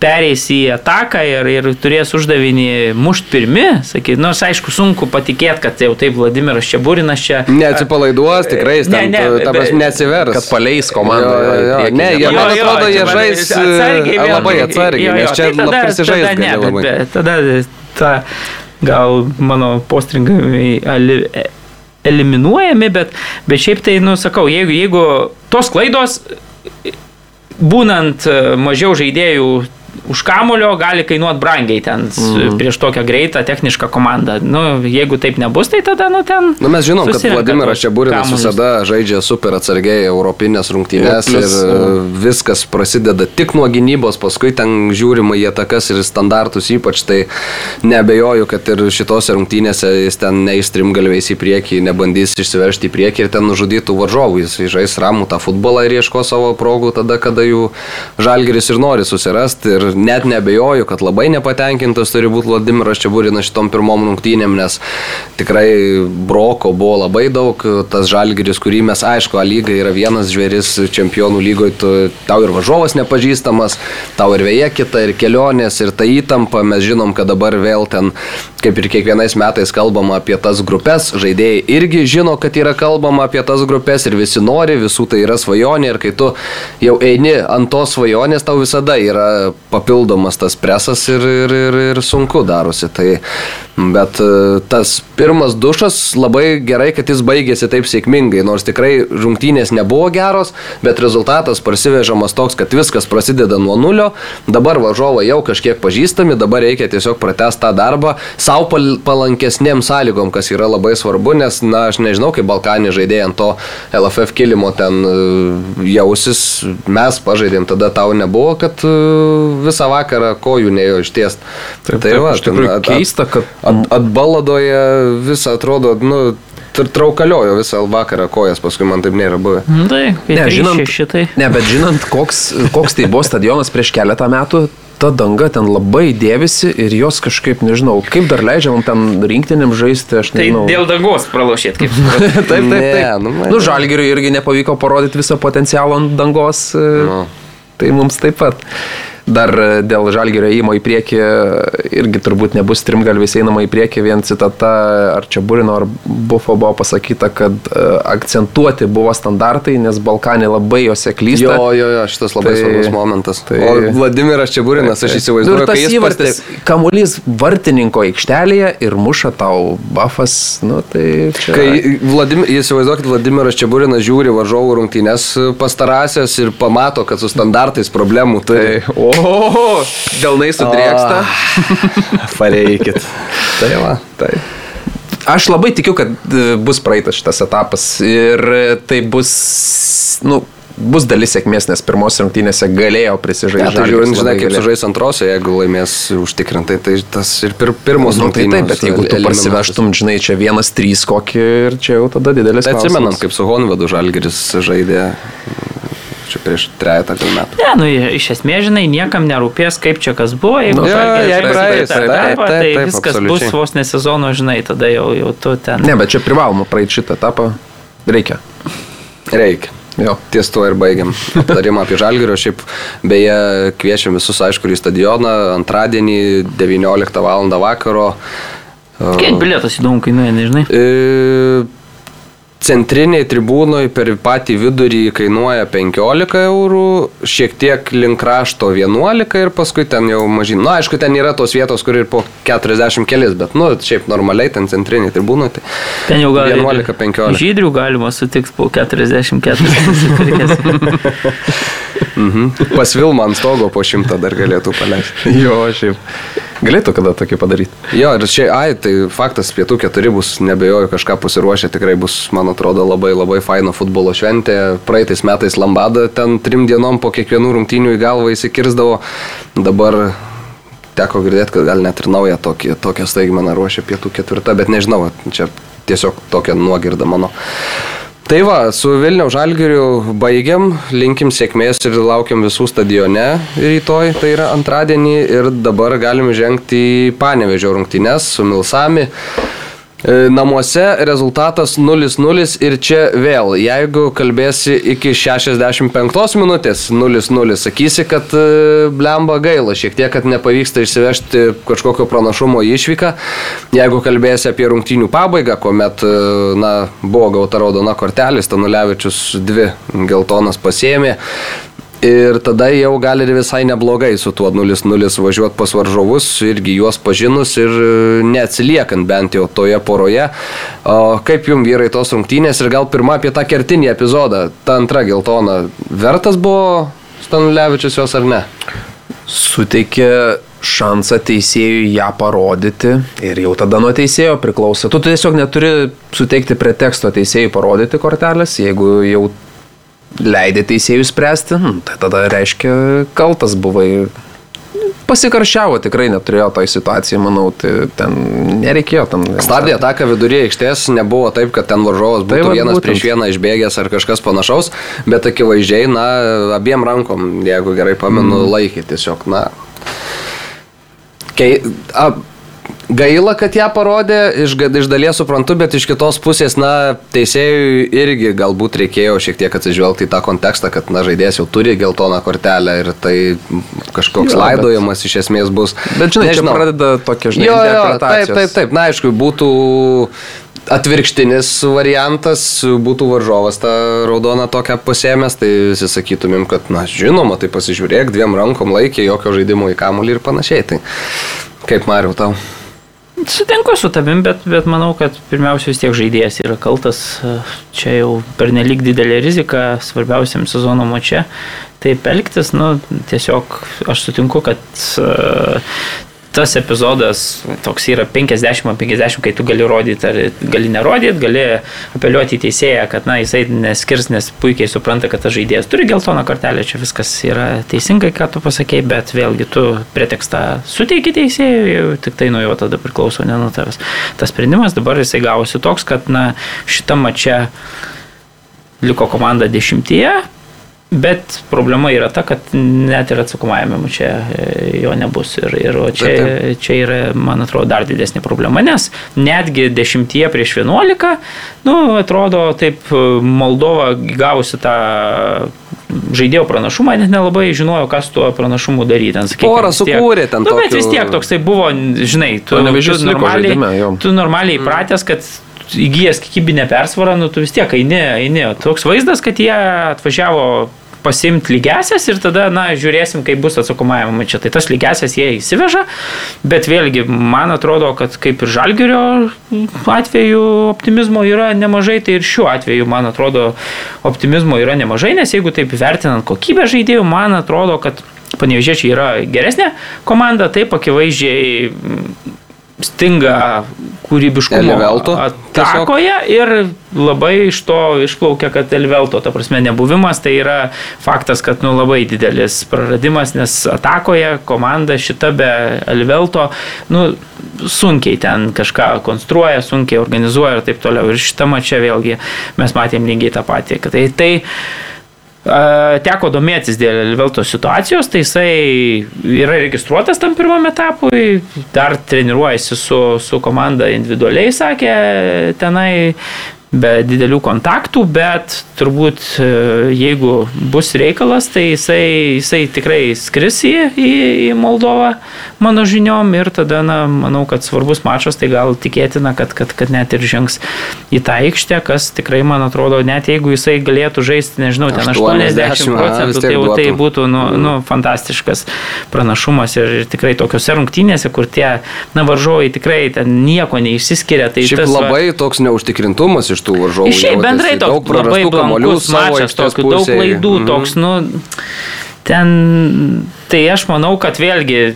pereis į ataką ir, ir turės uždavinį mušt pirmi, sakyt, nors aišku, sunku patikėti, kad jau taip Vladimiras Čiaburinas čia. Neatsipalaiduos, tikrai, jis ten, ne, ne, ta prasme, neatsivers. Kad paleis komandą. Jo, jo, jo, ne, jie, man atrodo, jie žais atsargiai, vėl, labai atsargiai, nes čia tai tada, prisižais. Tada, ne, labai. bet, tada ta, gal mano postringai eliminuojami, bet, bet šiaip tai, nu, sakau, jeigu, jeigu tos klaidos būnant mažiau žaidėjų už kamulio gali kainuoti brangiai ten mm. prieš tokią greitą technišką komandą. Nu, jeigu taip nebus, tai tada, nu, ten. Nu, mes žinom, kad Vladimiras Čiaburinas visada žaidžia super atsargiai Europinės rungtynės ir, plus, ir uh, viskas prasideda tik nuo gynybos, paskui ten žiūrima į atakas ir standartus ypač, tai nebejoju, kad ir šitose rungtynėse jis ten neįstrim galviais į priekį, nebandys išsiveršti į priekį ir ten nužudytų varžovų, jis žais ramų tą futbolą ir ieško savo progų tada, kada jų žalgeris ir nori susirasti. Ir net nebejoju, kad labai nepatenkintas turi būti Vladimiras Čiaburinas šitom pirmom rungtynėm, nes tikrai broko buvo labai daug. Tas žalgeris, kurį mes, aišku, A lyga yra vienas žvėris čempionų lygoje, tu, tau ir važovas nepažįstamas, tau ir vėja kita, ir kelionės, ir ta įtampa. Mes žinom, kad dabar vėl ten, kaip ir kiekvienais metais kalbama apie tas grupės, žaidėjai irgi žino, kad yra kalbama apie tas grupės ir visi nori, visų tai yra svajonė ir kai tu jau eini ant tos svajonės, tau visada yra papildomas tas presas ir, ir, ir, ir sunku darosi. Tai, bet e, tas pirmas dušas labai gerai, kad jis baigėsi taip sėkmingai, nors tikrai rungtynės nebuvo geros, bet rezultatas parsivežamas toks, kad viskas prasideda nuo nulio, dabar varžovai jau kažkiek pažįstami, dabar reikia tiesiog pratesti tą darbą savo palankesnėm sąlygom, kas yra labai svarbu, nes, na, aš nežinau, kaip Balkanį žaidėjai ant to LFF kilimo ten e, jausis, mes pažaidėm, tada tau nebuvo, kad e, visą vakarą kojų nejo ištiest. Taip, tai taip, va, iš tikrųjų at, keista, kad at, atbaladoje visą atrodo, nu, traukaliojo visą vakarą kojas, paskui man taip nėra buvę. Nu, tai, ne, žinant, šitai. ne, bet žinant, koks, koks tai buvo stadionas prieš keletą metų, ta danga ten labai dėvisi ir jos kažkaip, nežinau, kaip dar leidžia man ten rinktinėm žaisti, aš tai nežinau. Tai dėl dangos pralošėt, kaip suprantu. taip, taip, taip. Ne, nu, nu žalgiriui irgi nepavyko parodyti visą potencialą ant dangos. No. Tai mums taip pat dar e, dėl žalgerio įmo į priekį irgi turbūt nebus trimgalvis einama į priekį, vien citata ar čia Burino ar Bufo buvo pasakyta, kad e, akcentuoti buvo standartai, nes Balkanai labai juose klysta. Jo, jo, jo, šitas labai tai, svarbus momentas. Tai, o Vladimiras Čiaburinas, aš įsivaizduoju, nu, kad jis įvartis, kamuolys vartininko aikštelėje ir muša tau buffas, nu tai čia. Kai Vladim, įsivaizduokit, Vladimiras Čiaburinas žiūri varžovų rungtynės pastarąsias ir pamato, kad su standartais problemų turi. Tai, o, O, delnai sudrėksta. Pareikit. tai va, tai. Aš labai tikiu, kad e, bus praeitas šitas etapas ir tai bus, nu, bus dalis sėkmės, nes pirmos rungtynėse galėjo prisižaisti. Ja, tai žiūrint, žinai, kaip sužais antrose, jeigu laimės užtikrintai, tai tas ir pir, pirmos nu, tai taip, bet jeigu tu parsivežtum, žinai, čia vienas, trys kokį ir čia jau tada didelis. Tai atsimenam, kaip su Honvedu Žalgeris žaidė čia prieš trejata gal metų. Ne, nu, iš esmės, žinai, niekam nerūpės, kaip čia kas buvo, jeigu nu, praeis, tai viskas absoliučiai. bus vos nesezono, žinai, tada jau, jau tu ten. Ne, bet čia privaloma praeiti šitą etapą. Reikia. Reikia. Jo. Ties tuo ir baigiam aptarimą apie Žalgirio. Šiaip beje, kviečiam visus, aišku, į stadioną antradienį 19 val. vakaro. Kiek bilietas įdomu kainuoja, nežinai? E, centriniai tribūnoj per patį vidurį kainuoja 15 eurų, šiek tiek link krašto 11 ir paskui ten jau mažyn. Na, nu, aišku, ten yra tos vietos, kur ir po 40 kelis, bet, nu, šiaip normaliai ten centriniai tribūnai. Tai ten jau gal 11-15. Žydrių galima sutikti po 44. mhm. Pas Vilmą ant stogo po 100 dar galėtų paleisti. jo, šiaip. Galėtų kada tokį padaryti. Jo, ir čia, ai, tai faktas, pietų keturi bus, nebejoju, kažką pasiruošę, tikrai bus, man atrodo, labai labai faino futbolo šventė. Praeitais metais Lambada ten trim dienom po kiekvienų rungtynių į galvą įsikirzdavo. Dabar teko girdėti, kad gal net ir naują tokį, tokią staigmeną ruošia pietų ketvirtą, bet nežinau, čia tiesiog tokia nuogirda mano. Tai va, su Vilnių Žalgiriu baigiam, linkim sėkmės ir laukiam visų stadione rytoj, tai yra antradienį ir dabar galim žengti į Panevežio rungtynes su Milsami. E, namuose rezultatas 0-0 ir čia vėl, jeigu kalbėsi iki 65 minutės 0-0, sakysi, kad e, blemba gaila, šiek tiek, kad nepavyksta išsivežti kažkokio pranašumo išvyką. Jeigu kalbėsi apie rungtynių pabaigą, kuomet e, na, buvo gauta raudona kortelė, Stanulevičius dvi geltonas pasėmė, Ir tada jau gali ir visai neblogai su tuo 0-0 važiuoti pas varžovus, irgi juos pažinus ir e, neatsiliekant bent jau toje poroje. O kaip jums vyrai tos rungtynės ir gal pirmą apie tą kertinį epizodą, ta antra geltona, vertas buvo Stanulevičius jos ar ne? Suteikė šansą teisėjui ją parodyti ir jau tada nuo teisėjo priklauso. Tu tiesiog neturi suteikti preteksto teisėjui parodyti kortelės, jeigu jau leidė teisėjų spręsti, hm, tai tada reiškia kaltas buvai. Pasikaršiavo, tikrai neturėjo toj situacijai, manau, tai ten nereikėjo tam. Stabdė ataką viduryje aikštės, nebuvo taip, kad ten varžovas būtų tai vienas būtent. prieš vieną išbėgęs ar kažkas panašaus, bet akivaizdžiai, na, abiem rankom, jeigu gerai pamenu, mm. laikė tiesiog, na. Kei, a, Gaila, kad ją parodė, iš, iš dalies suprantu, bet iš kitos pusės, na, teisėjui irgi galbūt reikėjo šiek tiek atsižvelgti į tą kontekstą, kad, na, žaidėjas jau turi geltoną kortelę ir tai kažkoks jo, laidojimas bet, iš esmės bus. Bet, žinai, Nežinau. čia pradeda tokia, žinai, jo, jo, taip, taip, taip, na, aišku, būtų atvirkštinis variantas būtų varžovas tą raudoną tokią pasėmęs, tai visi sakytumėm, kad, na, žinoma, tai pasižiūrėk, dviem rankom laikė, jokio žaidimo į kamulį ir panašiai. Tai kaip Mariu tau? Sutinku su tavim, bet, bet manau, kad pirmiausia vis tiek žaidėjas yra kaltas. Čia jau per nelik didelė rizika svarbiausiam sezono mače. Taip elgtis, nu, tiesiog aš sutinku, kad tas epizodas toks yra 50-50, kai tu gali rodyti ar gali nerodyti, gali apeliuoti į teisėją, kad na, jisai neskirs, nes puikiai supranta, kad tas žaidėjas turi geltoną kortelę, čia viskas yra teisingai, ką tu pasakėjai, bet vėlgi tu pretekstą suteiki teisėjui, tik tai nuo jo tada priklauso, ne nuo tavęs. Tas sprendimas dabar jisai gavosi toks, kad na, šitą mačią liko komanda dešimtyje, Bet problema yra ta, kad net ir atsakomajame čia e, jo nebus. Ir, ir čia, čia yra, man atrodo, dar didesnė problema, nes netgi 10 prieš 11, nu, atrodo, taip Moldova gavusi tą žaidėjo pranašumą, net nelabai žinojo, kas tuo pranašumu daryti. Porą sukūrė ten. Nu, bet vis tiek toks tai buvo, žinai, tu, tu, normaliai, žaidime, tu normaliai mm. įpratęs, kad įgyjęs kiekybinę persvarą, nu, tu vis tiek eini, eini. Toks vaizdas, kad jie atvažiavo pasimti lygesias ir tada, na, žiūrėsim, kaip bus atsakomajame mače. Tai tas lygesias jie įsiveža, bet vėlgi, man atrodo, kad kaip ir žalgerio atveju optimizmo yra nemažai, tai ir šiuo atveju, man atrodo, optimizmo yra nemažai, nes jeigu taip vertinant kokybę žaidėjų, man atrodo, kad panevežėčiai yra geresnė komanda, taip akivaizdžiai stinga kūrybiškumo Elvelto atakoje ir labai iš to išplaukia, kad Elvelto, ta prasme, nebuvimas, tai yra faktas, kad nu, labai didelis praradimas, nes atakoje komanda šita be Elvelto, nu, sunkiai ten kažką konstruoja, sunkiai organizuoja ir taip toliau. Ir šitą čia vėlgi mes matėm lygiai tą patį. Tai, tai Teko domėtis dėl Velto situacijos, tai jisai yra registruotas tam pirmam etapui, dar treniruojasi su, su komanda individualiai, sakė tenai be didelių kontaktų, bet turbūt e, jeigu bus reikalas, tai jisai, jisai tikrai skris į, į, į Moldovą, mano žiniom, ir tada, na, manau, kad svarbus mačas, tai gal tikėtina, kad, kad, kad net ir žengs į tą aikštę, kas tikrai, man atrodo, net jeigu jisai galėtų žaisti, nežinau, ten 80 procentų, tai jau tai būtų, nu, mm. nu, fantastiškas pranašumas ir, ir tikrai tokiuose rungtynėse, kur tie, na, varžovai tikrai ten nieko neišsiskiria. Tai Šiaip tas, labai va, toks neužtikrintumas iš iš tų varžovų. Šiaip bendrai toks labai blankus mačas, tokių daug klaidų, -hmm. toks, nu, ten, tai aš manau, kad vėlgi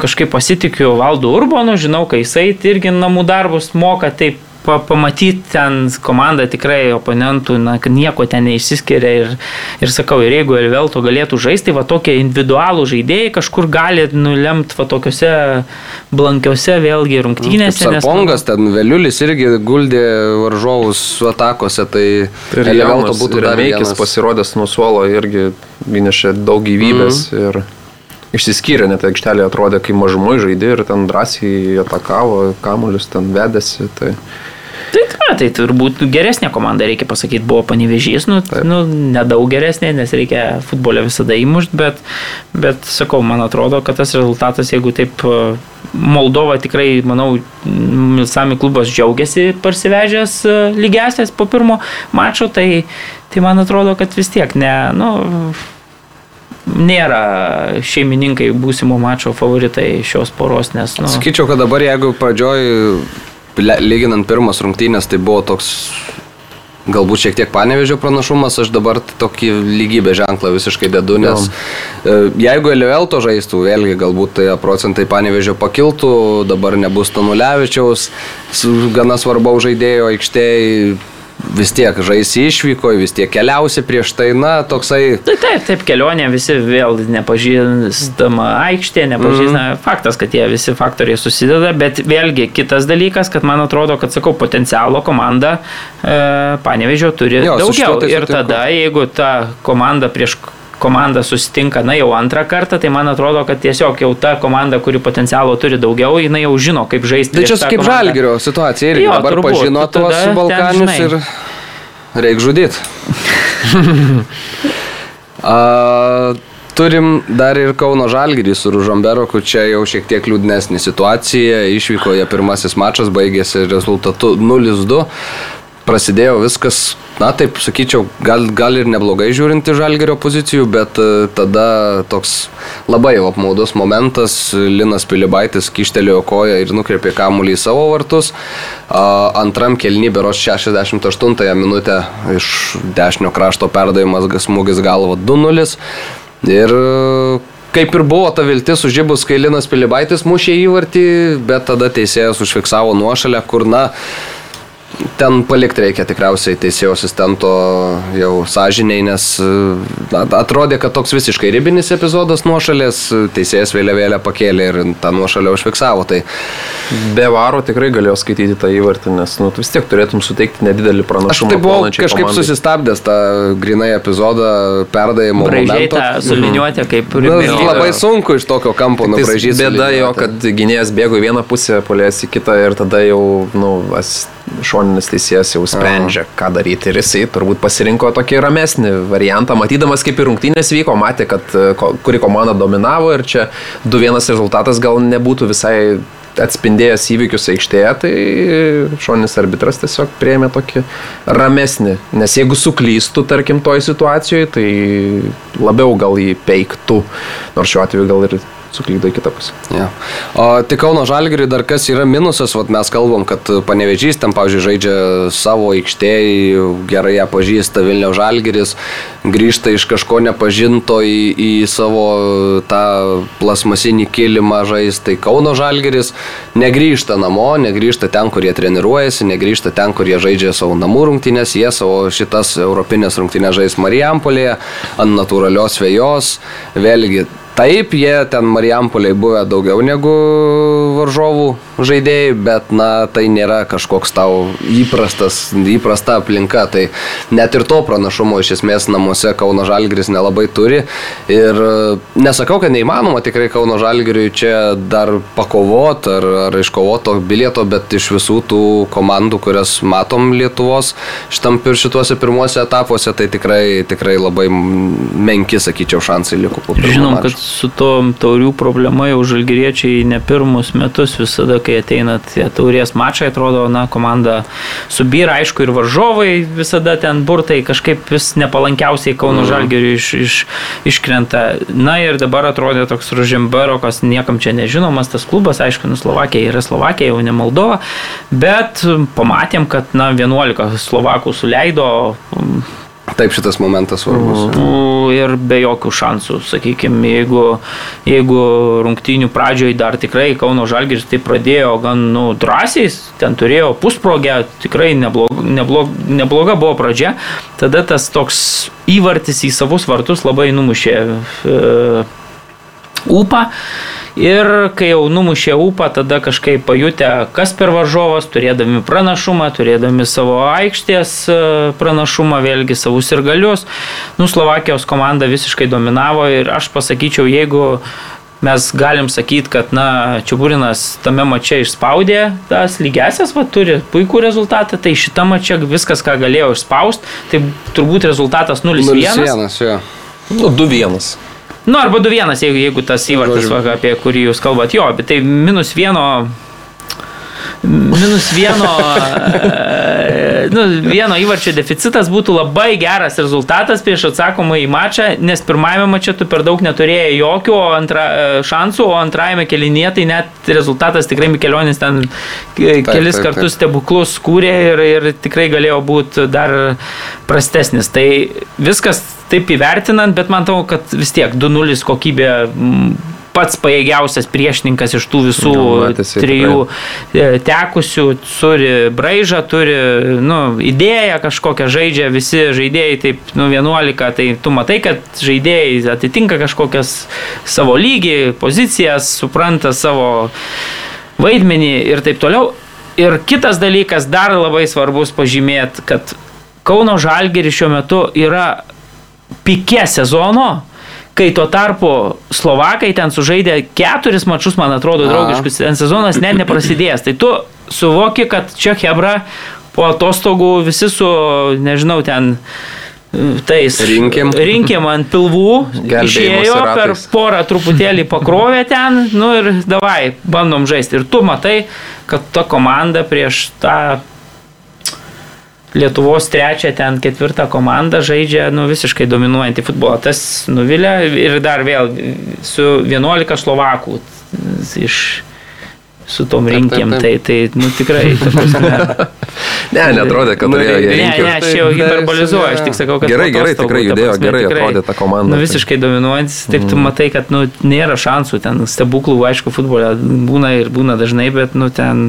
kažkaip pasitikiu Valdu Urbanu, žinau, kai jisai irgi namų darbus moka taip pa, pamatyti ten komandą tikrai oponentų, na, nieko ten neišsiskiria ir, ir sakau, ir jeigu Elvelto galėtų žaisti, va tokie individualų žaidėjai kažkur gali nulemti va tokiuose blankiuose vėlgi rungtynėse. Nes Pongas, ten Veliulis irgi guldė varžovus atakose, tai ir Elvelto būtų dar vienas. pasirodęs nuo suolo irgi įnešė daug gyvybės. Mm -hmm. ir išsiskyrė, net aikštelė atrodė kaip mažumai žaidė ir ten drąsiai atakavo, kamuolius ten vedėsi. Tai... Tai, ta, tai turbūt geresnė komanda, reikia pasakyti, buvo panevežys, nu, Taip. nu, nedaug geresnė, nes reikia futbolę visada įmušti, bet, bet, sakau, man atrodo, kad tas rezultatas, jeigu taip Moldova tikrai, manau, Sami klubas džiaugiasi parsivežęs lygesias po pirmo mačo, tai, tai man atrodo, kad vis tiek ne, nu, nėra šeimininkai būsimo mačo favoritai šios poros, nes... Nu... Sakyčiau, kad dabar jeigu pradžioj lyginant pirmas rungtynės, tai buvo toks galbūt šiek tiek panevežio pranašumas, aš dabar tokį lygybę ženklą visiškai dedu, nes jo. jeigu Elivelto žaistų, vėlgi galbūt tai procentai panevežio pakiltų, dabar nebus Tanulevičiaus, gana svarbaus žaidėjo aikštėje, vis tiek žaisi išvyko, vis tiek keliausi prieš tai, na, toksai. Tai taip, taip, kelionė visi vėl nepažįstama aikštė, nepažįstama. Mm. Faktas, kad tie visi faktoriai susideda, bet vėlgi kitas dalykas, kad man atrodo, kad sakau, potencialo komanda e, panevežio turi jo, daugiau. Tai ir tada, jeigu ta komanda prieš komanda susitinka, na jau antrą kartą, tai man atrodo, kad tiesiog jau ta komanda, kuri potencialo turi daugiau, jinai jau žino, kaip žaisti. Tai čia kaip žalgerio situacija ir dabar turbūt, pažino tuos Balkanius ir reikia žudyti. turim dar ir Kauno Žalgirį su Ružomberoku, čia jau šiek tiek liūdnesnė situacija. Išvykoje pirmasis mačas baigėsi rezultatu 0-2 prasidėjo viskas, na taip sakyčiau, gal, gal ir neblogai žiūrint į žalgerio pozicijų, bet e, tada toks labai apmaudus momentas, Linas Pilibaitis kištelėjo koją ir nukreipė kamuolį į savo vartus. Antram kelny beros 68 minutę iš dešinio krašto perdavimas smūgis galvo 2-0. Ir kaip ir buvo ta viltis užžibus, kai Linas Pilibaitis mušė įvartį, bet tada teisėjas užfiksavo nuošalę, kur, na, Ten palikti reikia tikriausiai teisėjo asistento jau sąžiniai, nes atrodė, kad toks visiškai ribinis epizodas nuošalės, teisėjas vėliavėlę pakėlė ir tą nuošalę užfiksavo. Tai... Be varo tikrai galėjo skaityti tą įvartį, nes nu, vis tiek turėtum suteikti nedidelį pranašumą. Aš tai buvau kažkaip komandai. susistabdęs tą grinai epizodą perdavimo. Bražytą suliniuotę kaip nu, labai sunku iš tokio kampo nubražyti. Bėda jo, kad gynėjas bėgo į vieną pusę, polės į kitą ir tada jau nu, šoninis teisėjas jau sprendžia, ką daryti. Ir jisai turbūt pasirinko tokį ramesnį variantą, matydamas kaip ir rungtynės vyko, matė, kad e, kuri komanda dominavo ir čia 2-1 rezultatas gal nebūtų visai atspindėjęs įvykius aikštėje, tai šonis arbitras tiesiog prieėmė tokį ramesnį. Nes jeigu suklystų, tarkim, toj situacijoje, tai labiau gal jį peiktų, nors šiuo atveju gal ir suklydo į kitą pusę. Ja. O tik Kauno Žalgiriui dar kas yra minusas, vat mes kalbam, kad panevežys ten, pavyzdžiui, žaidžia savo aikštėje, gerai ją pažįsta Vilnių Žalgiris, grįžta iš kažko nepažinto į, į savo tą plasmasinį kilimą žais, tai Kauno Žalgiris negrįžta namo, negrįžta ten, kur jie treniruojasi, negrįžta ten, kur jie žaidžia savo namų rungtynės, jie savo šitas europinės rungtynės žais Marijampolėje, ant natūralios vėjos, vėlgi Taip, jie ten Marijampoliai buvę daugiau negu varžovų žaidėjai, bet na, tai nėra kažkoks tau įprastas, įprasta aplinka. Tai net ir to pranašumo iš esmės namuose Kauno Žalgiris nelabai turi. Ir nesakau, kad neįmanoma tikrai Kauno Žalgiriui čia dar pakovot ar, ar iškovoto bilieto, bet iš visų tų komandų, kurias matom Lietuvos šitam ir šituose pirmuose etapuose, tai tikrai, tikrai labai menki, sakyčiau, šansai liko po pirmo. Žinom, kad su to taurių problema jau žalgyriečiai ne pirmus metus visada, kai ateina tie taurės mačai, atrodo, na, komanda subyra, aišku, ir varžovai visada ten burtai kažkaip vis nepalankiausiai Kauno mm. žalgiriui iš, iš, iškrenta. Na ir dabar atrodė toks Ružimberokas, niekam čia nežinomas tas klubas, aišku, nu Slovakija yra Slovakija, jau ne Moldova, bet pamatėm, kad, na, 11 Slovakų suleido Taip šitas momentas svarbus. Mm, ir be jokių šansų, sakykime, jeigu, jeigu rungtynių pradžioje dar tikrai Kauno Žalgiris tai pradėjo gan nu, drąsiai, ten turėjo pusprogę, tikrai neblog, neblog, nebloga buvo pradžia, tada tas toks įvartis į savus vartus labai numušė e, ūpą. Ir kai jau numušė upą, tada kažkaip pajutę, kas per varžovas, turėdami pranašumą, turėdami savo aikštės e, pranašumą, vėlgi savus ir galius, nu, Slovakijos komanda visiškai dominavo ir aš pasakyčiau, jeigu mes galim sakyti, kad, na, Čiaburinas tame mače išspaudė tas lygesias, va, turi puikų rezultatą, tai šitą mače viskas, ką galėjo išspausti, tai turbūt rezultatas 0-1. 0-1, jo. Nu, 2-1. Nu, arba 2-1, jeigu, jeigu tas įvartis, va, apie kurį jūs kalbat, jo, bet tai minus vieno minus vieno, e, nu, vieno įvarčio deficitas būtų labai geras rezultatas prieš atsakomą į mačą, nes pirmajame mače tu per daug neturėjai jokių antra, e, šansų, o antrajame kelinėje tai net rezultatas tikrai Mikelionis ten kelis taip, taip, kartus stebuklus kūrė ir, ir tikrai galėjo būti dar prastesnis. Tai viskas taip įvertinant, bet man tau, kad vis tiek 2-0 kokybė pats pajėgiausias priešininkas iš tų visų Matėsi, trijų tikrai. E, tekusių, turi braižą, turi nu, idėją kažkokią, žaidžia visi žaidėjai, taip, nu, 11, tai tu matai, kad žaidėjai atitinka kažkokias savo lygį, pozicijas, supranta savo vaidmenį ir taip toliau. Ir kitas dalykas, dar labai svarbus pažymėti, kad Kauno Žalgeris šiuo metu yra pikė sezono, kai tuo tarpu Slovakai ten sužaidė keturis mačius, man atrodo, draugiškus, ten sezonas net neprasidėjęs. Tai tu suvoki, kad čia Hebra po atostogų visi su, nežinau, ten tais Rinkim. rinkim ant pilvų, išėjo per porą truputėlį pakrovė ten, nu ir davai, bandom žaisti. Ir tu matai, kad ta komanda prieš tą Lietuvos trečią, ten ketvirtą komandą žaidžia nu, visiškai dominuojantį futbolą. Tas nuvilia ir dar vėl su 11 Slovakų iš su tom Taip, taip, rinkėm, taip. tai, tai nu, tikrai, ta Ne, netrodė, kad Nu, turėjo jie Ne, rinkti. ne, aš jau hiperbolizuoju, aš tik sakau, kad Gerai, gerai, tikrai judėjo, gerai atrodė ta komanda. Nu, visiškai dominuojantis, taip tu matai, kad nu, nėra šansų, ten stebuklų, aišku, futbole būna ir būna dažnai, bet nu, ten,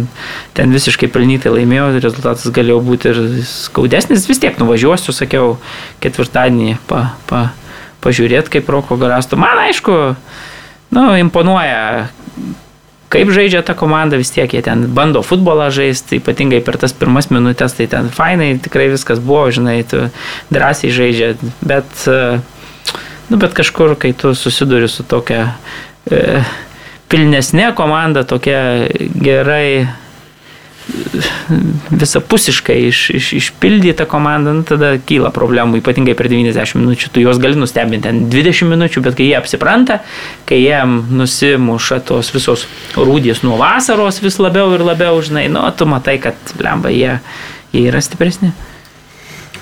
ten visiškai pelnytai laimėjo, rezultatas galėjo būti ir skaudesnis, vis tiek nuvažiuosiu, sakiau, ketvirtadienį pa, pa, pažiūrėti, kaip Roko Garasto. Man aišku, nu, imponuoja kaip žaidžia ta komanda, vis tiek jie ten bando futbolą žaisti, ypatingai per tas pirmas minutės, tai ten fainai, tikrai viskas buvo, žinai, tu drąsiai žaidžia, bet, e, nu, bet kažkur, kai tu susiduri su tokia e, pilnesnė komanda, tokia gerai visapusiškai iš, iš, išpildyta komanda, nu, tada kyla problemų, ypatingai per 90 minučių. Tu juos gali nustebinti ten 20 minučių, bet kai jie apsipranta, kai jiem nusimuša tos visos rūdės nuo vasaros vis labiau ir labiau, žinai, nu, tu matai, kad lemba jie, jie yra stipresni.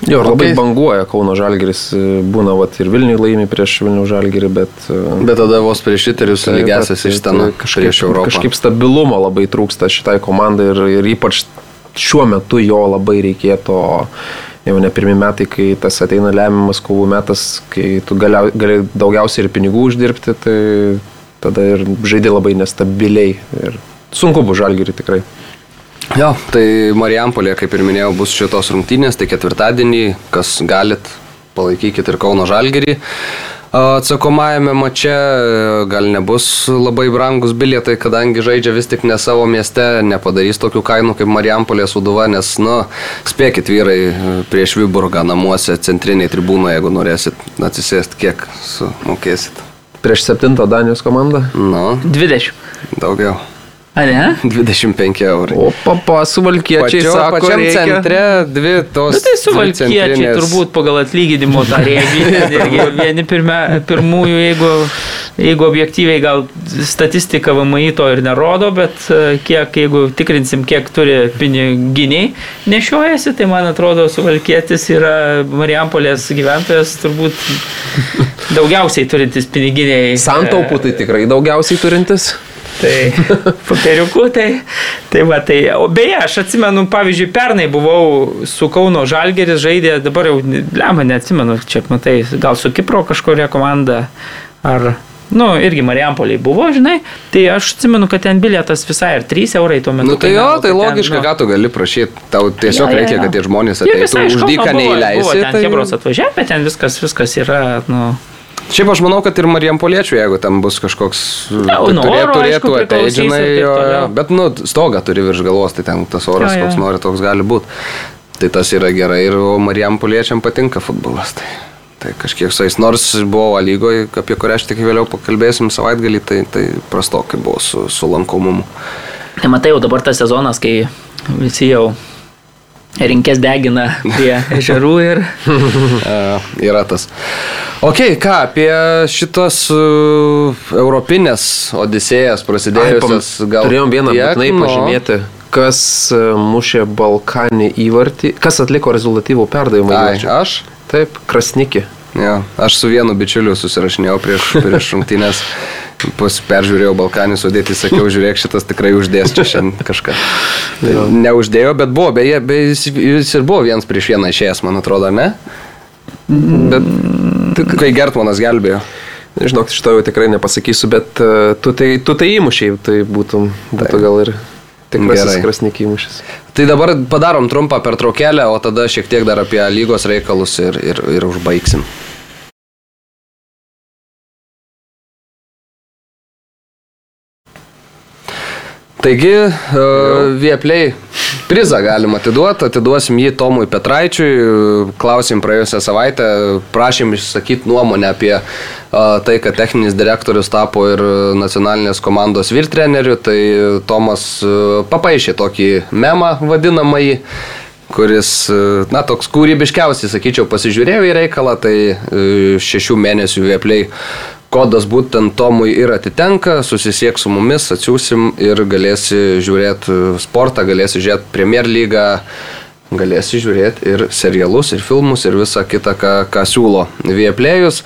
Jo, ir labai Okay. banguoja Kauno Žalgiris, e, būna vat, ir Vilniui laimi prieš Vilnių Žalgirį, bet... e, Bet tada vos prieš šiterius taip, lygiasias bet, iš ten e, prieš Europą. Kažkaip stabilumo labai trūksta šitai komandai ir, ir ypač šiuo metu jo labai reikėtų. Jau ne pirmi metai, kai tas ateina lemiamas kovų metas, kai tu gali, gali daugiausiai ir pinigų uždirbti, tai tada ir žaidži labai nestabiliai. Ir sunku bus žalgirį tikrai. Jo, tai Marijampolė, kaip ir minėjau, bus šitos rungtynės, tai ketvirtadienį, kas galit, palaikykit ir Kauno Žalgirį. Atsakomajame mače e, gal nebus labai brangus bilietai, kadangi žaidžia vis tik ne savo mieste, nepadarys tokių kainų kaip Marijampolė Suduva, nes, nu, spėkit vyrai e, prieš Viburgą namuose, centriniai tribūnoje, jeigu norėsit atsisėsti, kiek sumokėsit. Prieš septintą Danijos komandą. Nu, 20. daugiau. Ar ne? 25 eurų. O papa, suvalkiečiai Pačio, sako, pačiam reikia. centre dvi tos. Nu, tai suvalkiečiai centrinės- turbūt pagal atlyginimo tą irgi Vieni pirmia, pirmųjų, jeigu, jeigu objektyviai gal statistika VMI to ir nerodo, bet e, kiek, jeigu tikrinsim, kiek turi piniginiai nešiojasi, tai man atrodo, suvalkietis yra Marijampolės gyventojas turbūt daugiausiai turintis piniginiai. Santaupų tai tikrai daugiausiai turintis. Tai popieriukų, tai, tai va, tai, o beje, aš atsimenu, pavyzdžiui, pernai buvau su Kauno Žalgeris, žaidė, dabar jau, lemą, neatsimenu, čia, matai, gal su Kipro kažkuria komanda, ar, nu, irgi Mariampoliai buvo, žinai, tai aš atsimenu, kad ten bilietas visai ir 3 eurai tuo metu. Nu tai jo, tai logiška, ten, nu, ką tu gali prašyti. Tau tiesiog Jo, jo, reikia, jo. kad tie žmonės ateitų. Už dyką neįleisi. ten Tai... Hebros atvažiavę, ten viskas, viskas yra, nu, Šiaip aš manau, kad ir Marijampoliečių, jeigu tam bus kažkoks... Na, tai nuo oro, aišku, ateiti, žinai, jo, jo. Bet, nu, stogą turi virš galvos, tai ten tas oras, Jo, jo. koks nori, toks gali būti. Tai tas yra gerai ir Marijampoliečiam patinka futbolas. Tai, tai kažkiek su jais, nors buvo A lygoje, apie kurią aš tik vėliau pakalbėsim savaitgalį, tai, tai prastokai buvo su, su lankomumu. Tai matai, jau dabar tas sezonas, kai visi jau rinkės degina prie ežerų ir yra tas. Ok, ką apie šitos uh, europinės odisėjas prasidėjusias gal. Turėjom vieną būtinai nu. pažymėti, kas e, mušė Balkanį įvartį, kas atliko rezultatyvų perdavimą. Ai, aš? Taip, Krasnikį. Ja, aš su vienu bičiuliu susirašinėjau prieš, prieš rungtynės, pas peržiūrėjau Balkanį sudėti, sakiau, žiūrėk, šitas tikrai uždės čia šiandien kažką. Tai neuždėjo, bet buvo, beje, be, jis, jis ir buvo vienas prieš vieną išėjęs, man atrodo, ne? Bet, Kai Gertmanas gelbėjo. žinok, šito jau tikrai nepasakysiu, bet e, tu tai, tu tai įmušiai, tai būtum, būtų gal ir tikrasis. Krasnikį įmušęs. Tai dabar padarom trumpą pertraukėlę, o tada šiek tiek dar apie lygos reikalus ir, ir, ir užbaigsim. Taigi, uh, Vieplei prizą galim atiduoti, atiduosim jį Tomui Petraičiui, klausim praėjusią savaitę, prašym išsakyti nuomonę apie uh, tai, kad techninis direktorius tapo ir nacionalinės komandos vyrtreneriu, tai Tomas uh, papaišė tokį memą vadinamąjį, kuris, na, toks kūrybiškiausiai, sakyčiau, pasižiūrėjo į reikalą, tai šešių mėnesių viepliai kodas būtent Tomui ir atitenka, susisiek su mumis, atsiūsim ir galėsi žiūrėti sportą, galėsi žiūrėti Premier lygą, galėsi žiūrėti ir serialus, ir filmus, ir visą kitą, ką, ką siūlo Vieplėjus.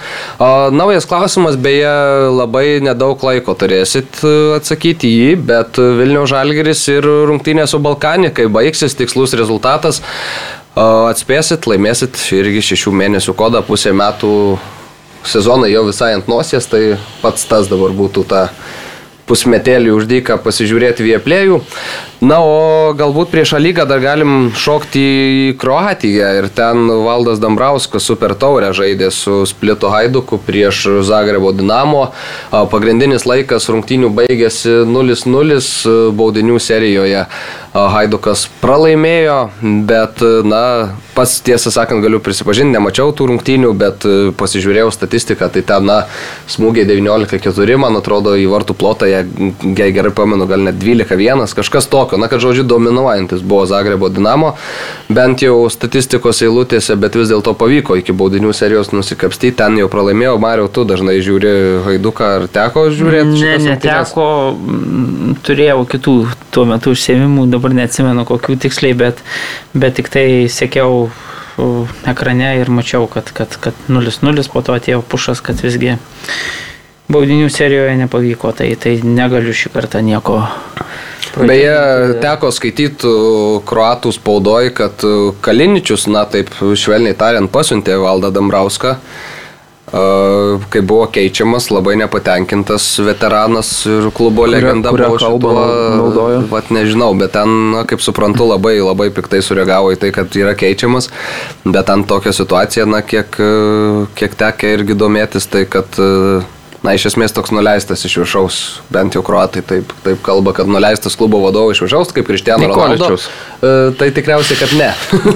Naujas klausimas, beje, labai nedaug laiko turėsit atsakyti jį, bet Vilnių Žalgeris ir rungtynė su Balkanikai baigsis tikslus rezultatas. Atspėsit, laimėsit irgi šešių mėnesių kodą, pusę metų sezonai jau visai ant nosies, tai pats tas dabar būtų ta pusmetėlį uždyką pasižiūrėti vieplėjų. Na, o galbūt prieš lygą dar galim šokti į Kroatiją ir ten Valdas Dambrauskas super taurę žaidė su Splito Haiduku prieš Zagrebo Dinamo. Pagrindinis laikas rungtynių baigėsi 0-0 baudinių serijoje. Haidukas pralaimėjo, bet, na, pats tiesą sakant, galiu prisipažinti, nemačiau tų rungtynių, bet pasižiūrėjau statistiką, tai ten, na, smūgiai 19-4, man atrodo, į vartų plotą, jei gerai pamenu, gal net 12-1, kažkas tokio na, kad žodžiu dominuojantis buvo Zagrebo Dinamo, bent jau statistikos eilutėse, bet vis dėlto pavyko iki baudinių serijos nusikapstyti, ten jau pralaimėjau, Mariau, tu dažnai žiūri Haiduką, ar teko žiūrėti? Ne, neteko, turėjau kitų tuo metu užsiemimų, dabar neatsimenu kokių tiksliai, bet, bet tik tai sėkiau ekrane ir mačiau, kad 0-0 po to atėjo pušas, kad visgi baudinių serijoje nepavyko, tai, tai negaliu šį kartą nieko Beje, teko skaityti kruatų spaudoj, kad Kaliničius, na taip švelniai tariant, pasiuntė Valdą Dambrauską kai buvo keičiamas, labai nepatenkintas veteranas ir klubo kuria, legenda kuria buvo šituo, naudojo. Vat nežinau, bet ten, na, kaip suprantu, labai, labai piktai sureagavo į tai, kad yra keičiamas, bet ten tokia situacija, na, kiek, kiek tekia irgi domėtis, tai kad na, iš esmės toks nuleistas iš viršaus, bent jau kruatai taip, taip kalba, kad nuleistas klubo vadovo iš viršaus, kaip Kristiano Ronaldo. E, tai tikriausiai, kad ne.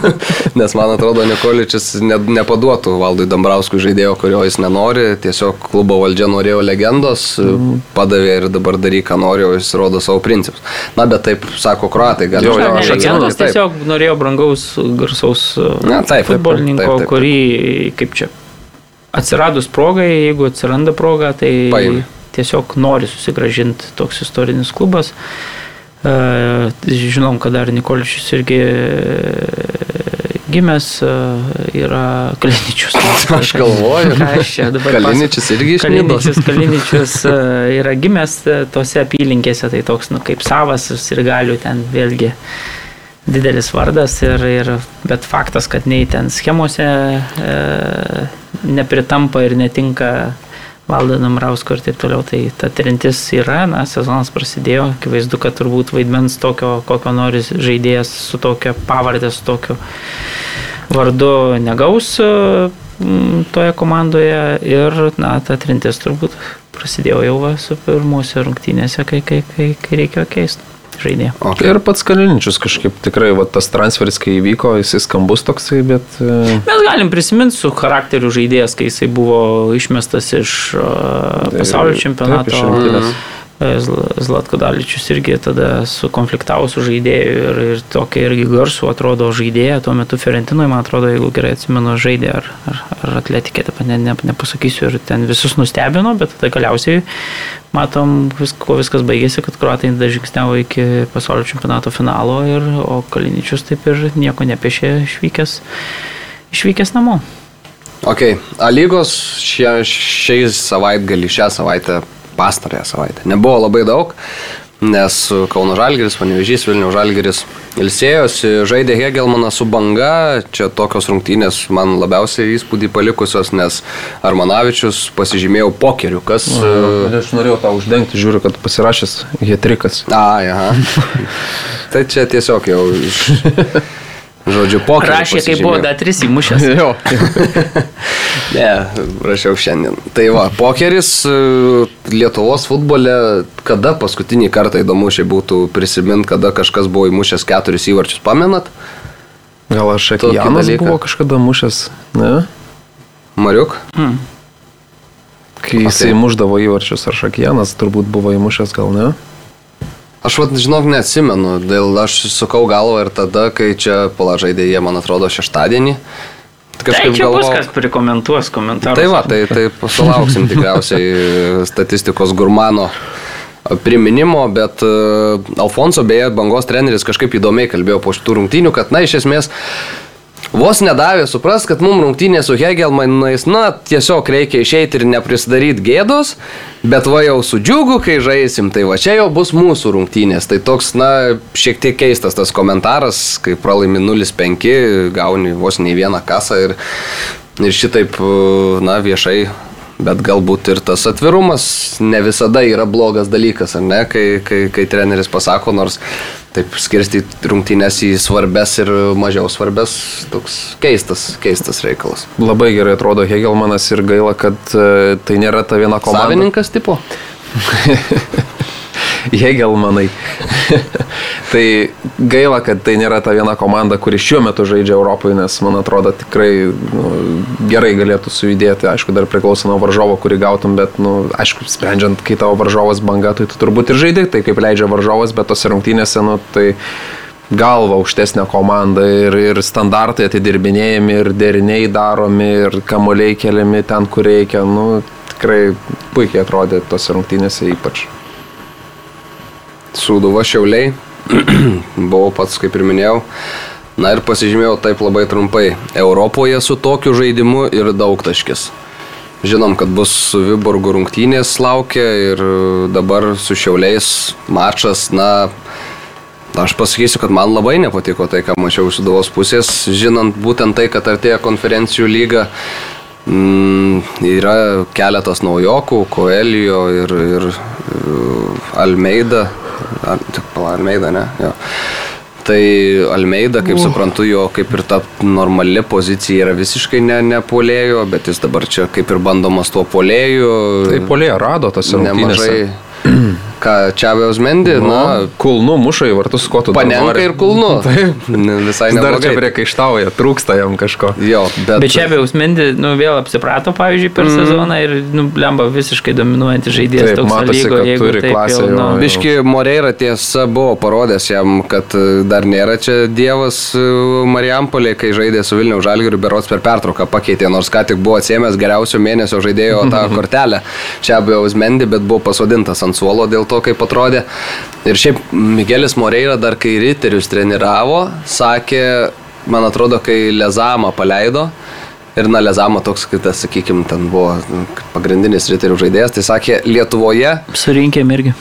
Nes man atrodo, Nikoličius ne, nepaduotų valdui Dambrauskui žaidėjo, kurio jis nenori, tiesiog klubo valdžia norėjo legendos, mm. padavė ir dabar daryk, ką nori, o jis rodo savo principus. Na, bet taip sako kruatai, gal jau aš atsimenu. Jis tiesiog norėjo brangaus, garsaus Na, taip, futbolininko, taip, taip, taip. kurį, kaip čia, atsiradus progai, jeigu atsiranda proga, tai Paim. tiesiog nori susigražinti toks istorinis klubas. E, žinom, kad dar Nikoličius irgi gimęs e, yra Kaliničius. Aš galvoju. Aš čia dabar. Kaliničius irgi iš Kaliničius, Kaliničius e, yra gimęs tose apylinkėse, tai toks, nu, kaip savas ir galiu ten vėlgi didelis vardas, ir, ir, bet faktas, kad nei ten schemose e, nepritampa ir netinka valdo Namrausko ir taip toliau, tai ta trintis yra, na, sezonas prasidėjo, akivaizdu, kad turbūt vaidmens tokio, kokio nori žaidėjas su tokia pavardė, su tokiu vardu negaus e, toje komandoje. Ir, na, ta trintis turbūt prasidėjo jau va, su pirmuose rungtynėse, kai, kai, kai, kai reikėjo keisti žaidėją. Okay. Ir pats Kaliničius kažkaip tikrai, va, tas transferis, kai įvyko, jisai skambus toksai, bet... E, Mes galim prisiminti su charakteriu žaidėjas, kai jisai buvo išmestas iš uh, pasaulio čempionato. Taip, iš Zlatko Daličius irgi tada sukonfliktavo su žaidėju ir, ir tokia irgi garsų atrodo žaidėja, tuo metu Ferentinoje, man atrodo, jeigu gerai atsimenu, žaidė ar, ar, ar atletikė, taip ne, ne, nepasakysiu, ir ten visus nustebino, bet tada galiausiai matom, vis, kuo viskas baigėsi, kad kruatai dažingsniavo iki pasaulio čempionato finalo, ir, o Kaliničius taip ir nieko nepiešė išvykęs, išvykęs namo. Ok, A lygos šie, šiais savaitgalį, šią savaitę pastarąją savaitę. Nebuvo labai daug, nes Kauno Žalgeris, Panevežys, Vilnių Žalgeris ilsėjosi, žaidė Hegelmaną su banga, čia tokios rungtynės man labiausiai įspūdį palikusios, nes Armanavičius pasižymėjo pokeriu, kas... Na, aš norėjau tą uždengti, žiūriu, kad pasirašęs Hetrikas. A, aha. tai čia tiesiog jau iš... Žodžiu, pokerį. Rašė, kai buvo dar tris įmušęs. jo. ne, rašiau šiandien. Tai va, pokeris e, Lietuvos futbole, kada paskutinį kartą įdomu šiai būtų prisiminti, kada kažkas buvo įmušęs keturis įvarčius, pamenat? Gal aš Akijanas buvo kažkada mušęs, ne? Mariuk? Hmm. Kai jisai muždavo įvarčius, ar Šakijanas turbūt buvo įmušęs, gal ne? Aš vad, žinok, neatsimenu, dėl aš sukau galvą ir tada, kai čia pala žaidė jie, man atrodo, šeštadienį. Kažkaip tai čia galvo... bus kas prikomentuos komentarus. Tai va, tai, tai pasulauksim tikriausiai statistikos gurmano priminimo, bet uh, Alfonso beje, bangos treneris kažkaip įdomiai kalbėjo po šitų rungtynių, kad na iš esmės Vos nedavė supras, kad mums rungtynė su Hegelmanais, na, tiesiog reikia išeiti ir neprisidaryti gėdos, bet va jau su džiugu, kai žaisim, tai va čia jau bus mūsų rungtynės. Tai toks, na, šiek tiek keistas tas komentaras, kai pralaimi 0-5, gauni vos nei vieną kasą ir, ir šitaip, na, viešai Bet galbūt ir tas atvirumas ne visada yra blogas dalykas, ar ne, kai, kai, kai treneris pasako, nors taip skirstyti rungtynės į svarbes ir mažiau svarbes, toks keistas, keistas reikalas. Labai gerai atrodo Hegelmanas ir gaila, kad e, tai nėra ta viena komanda. Savininkas tipo? Hegelmanai. tai gaila, kad tai nėra ta viena komanda, kuri šiuo metu žaidžia Europoje, nes man atrodo tikrai nu, gerai galėtų sujudėti. Aišku, dar priklauso nuo varžovo, kurį gautum, bet, nu, aišku, sprendžiant, kai tavo varžovas banga, tai tu turbūt ir žaidai, tai kaip leidžia varžovas, bet tose rungtynėse, nu, tai galva aukštesnė komanda ir, ir standartai atidirbinėjami, ir deriniai daromi, ir kamuoliai keliami ten, kur reikia. Nu, tikrai puikiai atrodė tose rungtynėse ypač. Sūduva Šiauliai, buvau pats, kaip ir minėjau. Na ir pasižymėjau taip labai trumpai. Europoje su tokiu žaidimu ir daug taškis. Žinom, kad bus su Viborgu rungtynės laukia ir dabar su Šiauliais mačas, na, aš pasakysiu, kad man labai nepatiko tai, ką mačiau iš Suduvos pusės, žinant būtent tai, kad artėja konferencijų lyga. Mm, yra keletas naujokų, Koelio ir, ir Almeida, Almeida, ne? Jo. Tai Almeida, kaip suprantu, jo kaip ir ta normali pozicija yra visiškai ne, ne polėjo, bet jis dabar čia kaip ir bandomas tuo polėjų. Tai polėjo rado tas rungtynėse. Ką, Čiavėjos Mendi, nu, na. Kulnu muša į vartus, ko tu Panenka ir kulnu. Taip. Visai neblogai. Dar čia priekaištauja, trūksta jam kažko. Jo, bet. Bet Čiavėjos Mendi, nu, vėl apsiprato, pavyzdžiui, per mm. sezoną ir, nu, lemba visiškai dominuojantis žaidėjas. Taip, matosi, lygo, kad turi taip, klasę. Jau, nu. Biški Moreira tiesa buvo parodęs jam, kad e, dar nėra čia dievas e, Marijampolė, kai žaidė su Vilniaus Žalgiriu, berots per pertrauką pakeitė, nors ką tik buvo atsiemęs geriausio mėnesio žaidėjo tą kortelę. Čiavėjos Mendi, bet buvo pasodintas ant suolo dėl to, kaip atrodė. Ir šiaip Miguelis Moreira dar kai riterius treniravo, sakė, man atrodo, kai Lezamą paleido. Ir na, Lezama toks, kitas, sakykime, ten buvo pagrindinis riterių žaidėjas, tai sakė, Lietuvoje. Surinkėm irgi.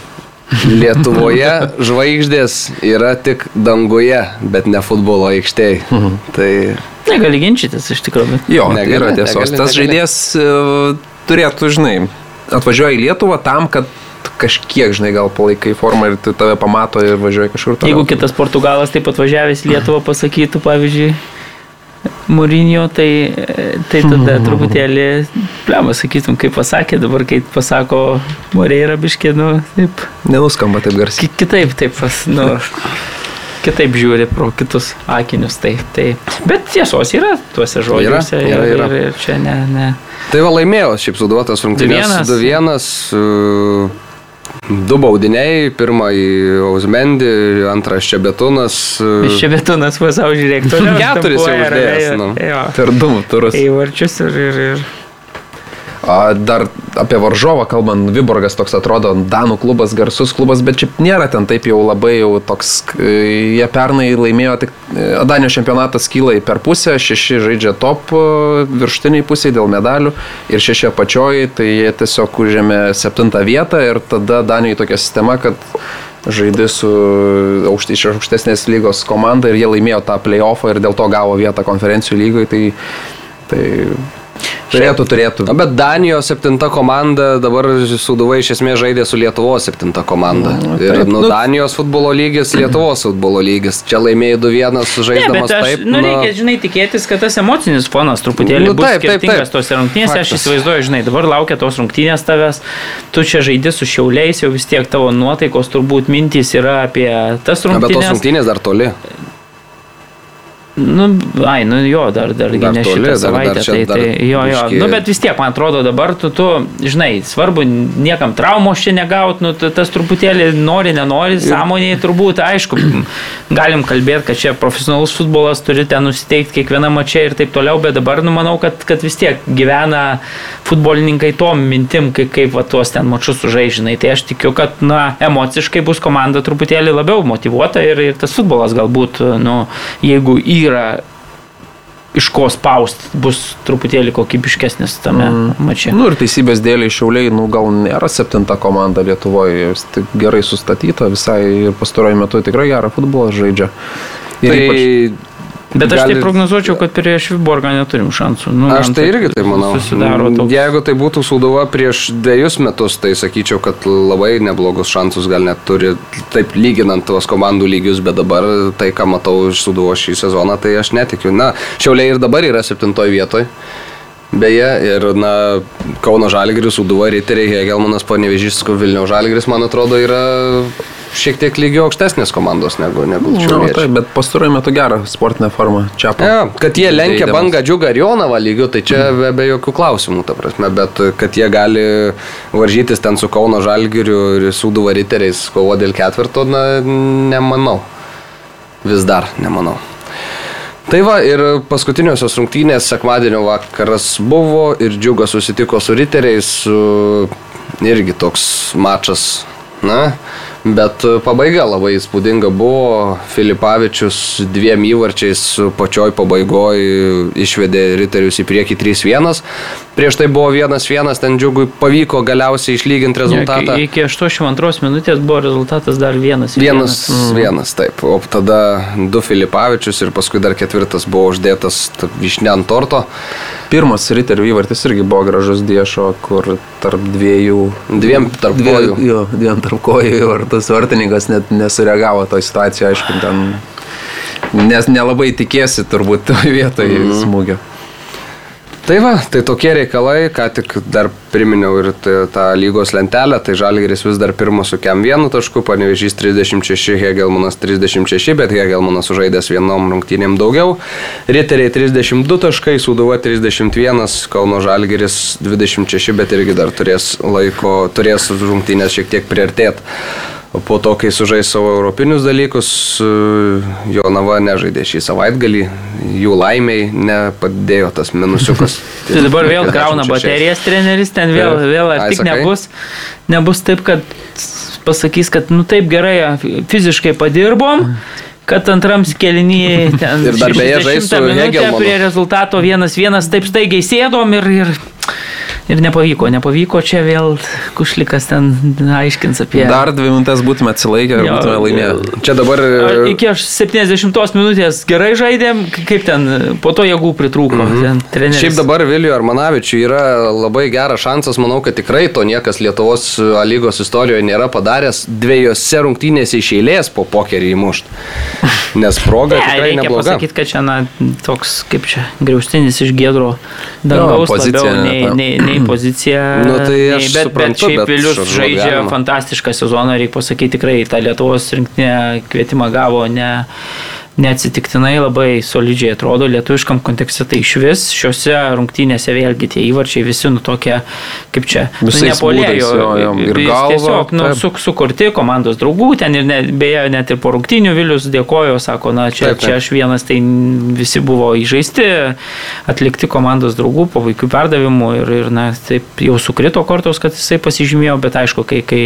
Lietuvoje žvaigždės yra tik danguje, bet ne futbolo aikštėje. Mhm. Tai... Negali ginčytis iš tikrųjų. Jo, negali, yra tiesos. Negali, Tas negali. žaidėjas uh, turėtų, žinai, atvažiuoja į Lietuvą tam, kad kažkiek, žinai, gal palaikai formą ir tave pamato ir važiuoja kažkur. Toliau. Jeigu kitas portugalas taip atvažiavęs Lietuvą pasakytų, pavyzdžiui, Mūrinio, tai, tai tada truputėlį, lemą sakytum, kaip pasakė, dabar kai pasako Moreira biškė, nu, taip. Nenuskamba taip garsiai. Kitaip, taip, nu, kitaip žiūri pro kitus akinius, tai, tai. Bet tiesos yra tuose žodžiuose yra, yra, yra. Ir, ir čia ne, ne. Tai va laimėjo šiaip suduotas rungtynės 2-1. Du baudiniai, pirmą į Ausmendį, antrą Ščebetūnas. Iš Ščebetūnas pasau žiūrėk, toliau. Keturis jau uždėjęs. Nu. Per du turus. Į varčius ir, ir, ir. Dar apie varžovą kalbant, Viborgas toks atrodo, Danų klubas, garsus klubas, bet čia nėra ten taip jau labai jau toks, jie pernai laimėjo tik, Danijos čempionatas kyla į per pusę, šeši žaidžia top virštiniai pusiai dėl medalių ir šeši apačioj, tai jie tiesiog užėmė septintą vietą ir tada Danijoje tokia sistema, kad žaidė su aukšt, iš aukštesnės lygos komanda ir jie laimėjo tą playoffą ir dėl to gavo vietą konferencijų lygoje. Tai, tai Turėtų, turėtų. Na, bet Danijos septinta komanda dabar Sūduva iš esmės žaidė su Lietuvos septinta komanda. Na, nu, ir nu, Danijos futbolo lygis, Lietuvos futbolo lygis. Čia laimėjai 2-1 žaiddamas ne, aš, taip. Nu, reikia, žinai, tikėtis, kad tas emocinis fonas truputėlį nu, bus taip, skirtingas taip, taip. tose rungtynėse. Aš įsivaizduoju, žinai, dabar laukia tos rungtynės tavęs, tu čia žaidži su šiauliais, jau vis tiek tavo nuotaikos turbūt mintys yra apie tas rungtynės. Na, bet tos rungtynės dar toli. Nu, ai, nu jo, dar, dar, dar ne šitą savaitę. Dar, dar tai, tai, jo, jo. Biški... Nu, bet vis tiek, man atrodo, dabar tu, tu, žinai, svarbu niekam traumos čia negaut, nu, tas truputėlį nori, nenori, sąmoniai turbūt, aišku, galim kalbėti, kad čia profesionalus futbolas turi ten nusiteikti kiekvieną mačią ir taip toliau, bet dabar, nu, manau, kad, kad vis tiek gyvena futbolininkai tom mintim, kaip, kaip va, tuos ten mačius sužaižinai. Tai aš tikiu, kad, na, emociškai bus komanda truputėlį labiau motivuota ir, ir tas futbolas galbūt, nu, jeigu yra iš ko spausti, bus truputėlį kokybiškesnis tame mm. mače. Nu ir teisybės dėliai šiauliai, nu gal nėra septinta komanda Lietuvoje, gerai sustatyta, visai ir pastaruoju metu tikrai gerą futbolą žaidžia. Ir tai ypač... Bet aš gali... tai prognozuočiau, kad prieš Viborgą neturim šansų. Nu, aš tai irgi tai manau. Toks... Jeigu tai būtų Sūduva prieš dviejus metus, tai sakyčiau, kad labai neblogus šansus gal net turi, taip lyginant tuos komandų lygius, bet dabar tai, ką matau iš Sūduvo šį sezoną, tai aš netikiu. Na, Šiauliai ir dabar yra septintoje vietoje. Beje, ir na, Kauno Žalgiris, Uduva, Riteriai, Hegelmanas, Panevežys, Vilniaus Žalgiris, man atrodo, yra šiek tiek lygio aukštesnės komandos negu, negu čia. Na, taip, bet pastaruoju metu gerą sportinę formą čia. Ja, kad jie lenkia bangą džiugą ir Jonavą lygiu, tai čia be, be jokių klausimų, ta prasme, bet kad jie gali varžytis ten su Kauno Žalgiriu ir Sūduva Riteriais kovo dėl ketvirto, na, nemanau. Vis dar nemanau. Tai va ir paskutiniosios rungtynės sekmadienio vakaras buvo ir džiugas susitiko su riteriais, su irgi toks mačas, na, Bet e, pabaiga labai įspūdinga buvo. Filipavičius dviem įvarčiais pačioj pabaigoje išvedė riterius į priekį 3-1. Prieš tai buvo 1-1, ten džiugui pavyko galiausiai išlyginti rezultatą. Ja, iki 82 minutės buvo rezultatas dar 1-1. 1-1, mm. taip. O tada du Filipavičius ir paskui dar ketvirtas buvo uždėtas višnė ant torto. Pirmas riterių įvartis irgi buvo gražus diešo, kur tarp dviejų. Dviem tarp dvie, kojų. Jo, dviem tarp kojų ir tas vartininkas net nesureagavo to situaciją, aišku, ten. Nes nelabai tikėsi turbūt toje vietoje mm -hmm. smūgio. Tai va, tai tokie reikalai, ką tik dar priminiau ir tą lygos lentelę, tai Žalgeris vis dar pirmas su kem vienu tašku, Panevežys 36, Hegelmanas 36, bet Hegelmanas sužaidęs vienom rungtynėm daugiau, Riteriai 32 taškai, Sūduva 31, Kauno Žalgeris 26, bet irgi dar turės laiko, turės rungtynės šiek tiek priartėti. Po to, kai sužais savo europinius dalykus, Jonava nežaidė šį savaitgalį, jų laimiai nepadėjo tas minusiukas. tai dabar vėl krauna baterijas treneris, ten vėl, vėl ar tik nebus, nebus taip, kad pasakys, kad nu taip gerai fiziškai padirbom, kad antram skelinyje ten ir dar beje žaisų prie rezultato vienas vienas taip staigiai sėdom ir, ir ir nepavyko, nepavyko, čia vėl kušlikas ten aiškins apie... Dar dvi minutės būtume atsilaikę ir būtume laimėję. Čia dabar... Iki 70 minutės gerai žaidėm, kaip ten, po to jėgų pritrūko. Mhm. Treneris. Šiaip dabar Viliju Armanavičiu yra labai geras šansas, manau, kad tikrai to niekas Lietuvos lygos istorijoje nėra padaręs dviejose rungtynėse iš eilės po pokerį įmušt. Nes proga ne, tikrai nebloga. pasakyti, kad čia na, toks, kaip čia, griaustinis iš gėdro dangaus labiau nei, nei, nei nei pozicija. Nu, tai nei, bet, suprantu, bet šiaip Vilius žaidžia galima. fantastišką sezoną, reikia pasakyti tikrai, tą Lietuvos rinktinę kvietimą gavo ne neatsitiktinai labai solidžiai atrodo lietuviškam kontekste, tai iš vis šiuose rungtynėse vėlgi tie įvarčiai visi nu tokie, kaip čia, nu, nepolėjo. Ir galvo, tiesiog nu, su, sukurti komandos draugų, ten ir ne, beje net ir po rungtynių Vilius dėkojo, sako, na čia, taip, taip. čia aš vienas, tai visi buvo įžaisti, atlikti komandos draugų po vaikų perdavimų ir, ir na, taip jau sukrito kortos, kad jisai pasižymėjo, bet aišku, kai, kai,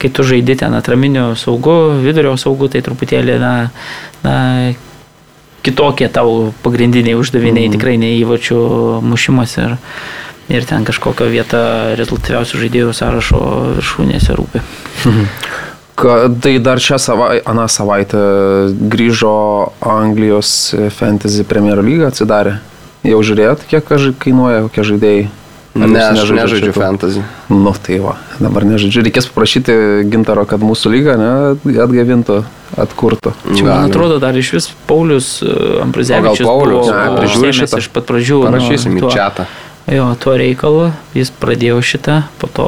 kai tu žaidži ten atraminio saugu, vidurio saugu, tai truputėlį, na, na, kitokie tau pagrindiniai uždaviniai, mm. tikrai ne įvačių mušimas ir, ir ten kažkokia vieta rezultatyviausių žaidėjų sąrašo viršūnėse rūpi. Mhm. Tai dar šią savaitę, aną savaitę grįžo Anglijos Fantasy Premier League atsidarė. Jau žiūrėjot, kiek kainuoja, kokie žaidėjai? Ne, aš nežaidžiu, nežaidžiu fantasy. Nu tai va, dabar nežaidžiu. Reikės paprašyti gintaro, kad mūsų lyga ne, atgavintų, atkurtų. Čia man atrodo dar iš vis Paulius e, Ambrazevičius. Gal Paulius, ne, prižiūri šitą. Iš pat pradžių. Parašysim nu, į čatą. Jo, tuo reikalu jis pradėjo šitą, po to,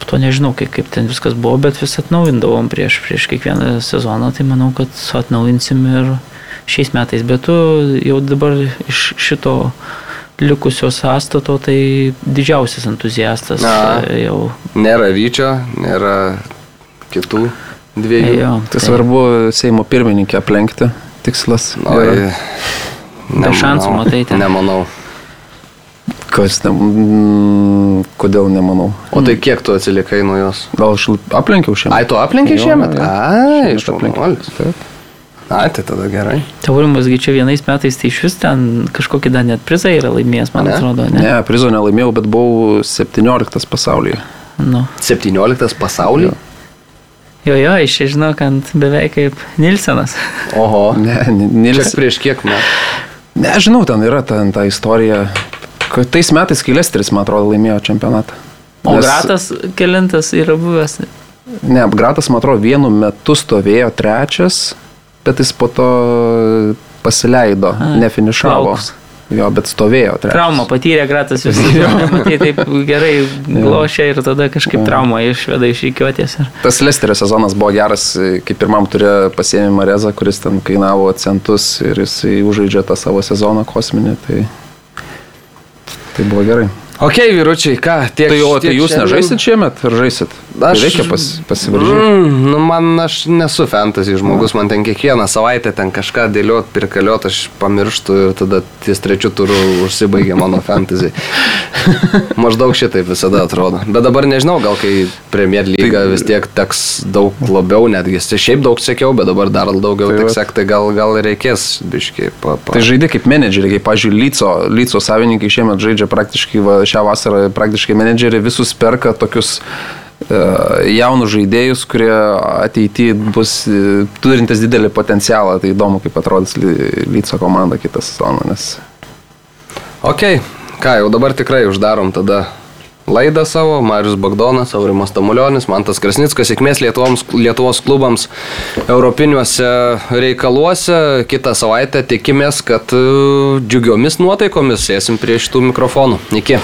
po to nežinau, kaip, kaip ten viskas buvo, bet vis atnaujindavom prieš, prieš kiekvieną sezoną, tai manau, kad atnaujinsim ir šiais metais, bet tu jau dabar iš šito likusio sąstato, tai didžiausias entuziastas Na. e, jau. Nėra Vyčio, nėra kitų dviejų. Jo, Tai svarbu Seimo pirmininkę aplenkti. Tikslas. O, yra. Be šansų, matai, ten. Nemanau. Kas ne, mm, kodėl nemanau? O tai kiek tu atsilikai nuo jos? Gal aš aplenkiau šiandien? Ai, tu aplinkai Jo, šiemet? Ai, Šiemet iš aplenkiau. Ai, tai tada gerai. Taurimasgi čia vienais metais, tai iš vis ten kažkokį dar net prizą yra laimėjęs, man Ne? atrodo, ne? Ne, prizo nelaimėjau, bet buvau 17 pasaulyje. Nu. 17 pasaulyje? Jo, jo, iš čia žinau, kad beveik kaip Nilsenas. Oho. Ne, Ni- Čia Nils. prieš kiek metų? Nežinau, ten yra ten ta istorija. Kad tais metais, kai Lesteris, man atrodo, laimėjo čempionatą. O Nes- Gratas kelintas yra buvęs. Ne, Gratas, man atrodo, vienu metu stovėjo trečias, bet jis po to pasileido, A, nefinišavo. plaukus. Jo, bet stovėjo trečias. Traumą patyrė Gratas visą matai, taip gerai glošia ir tada kažkaip traumą išveda iš įkiuotės. Ir... Tas Lesterio sezonas buvo geras, kai pirmam turėjo pasiėmė Marezą, kuris ten kainavo centus ir jisai užaidžia tą savo sezoną kosminį, tai, tai buvo gerai. Ok, vyručiai, ką, tiek Tai, o, tai jūs nežaisit šiemet, ar žaisit? Tai Aš- reikia pas, pasivaržyti. Mm, nu, man aš nesu fantasy žmogus, man ten kiekvieną savaitę ten kažką dėliot, pirkaliot, aš pamirštu ir tada ties trečiu turu užsibaigia mano fantasy. Maždaug šitaip visada atrodo. Bet dabar nežinau, gal kai Premier lyga vis tiek teks daug labiau, netgi Tai šiaip daug sekiau, bet dabar dar daugiau Tai tai teks sekti, gal, gal reikės biškiai. Pa, pa. Tai žaidė kaip menedžeriai, kaip, pažiūrėjau, Lyco, Lyco savininkai šiemet žaidžia praktiškai, va, šią vasarą praktiškai menedžeriai visus perka tokius jaunus žaidėjus, kurie ateityje bus uh, turintis didelį potencialą. Tai įdomu, kaip atrodys Ly- Lyco komanda kitą sezoną, nes Ok, ką jau dabar tikrai uždarom tada laidą savo. Marius Bagdonas, Aurimas Tamulionis, Mantas Krasnickas, sėkmės Lietuvos, Lietuvos klubams europiniuose reikaluose. Kitą savaitę tikimės, kad e, džiugiomis nuotaikomis sėsim prie šitų mikrofonų. Iki.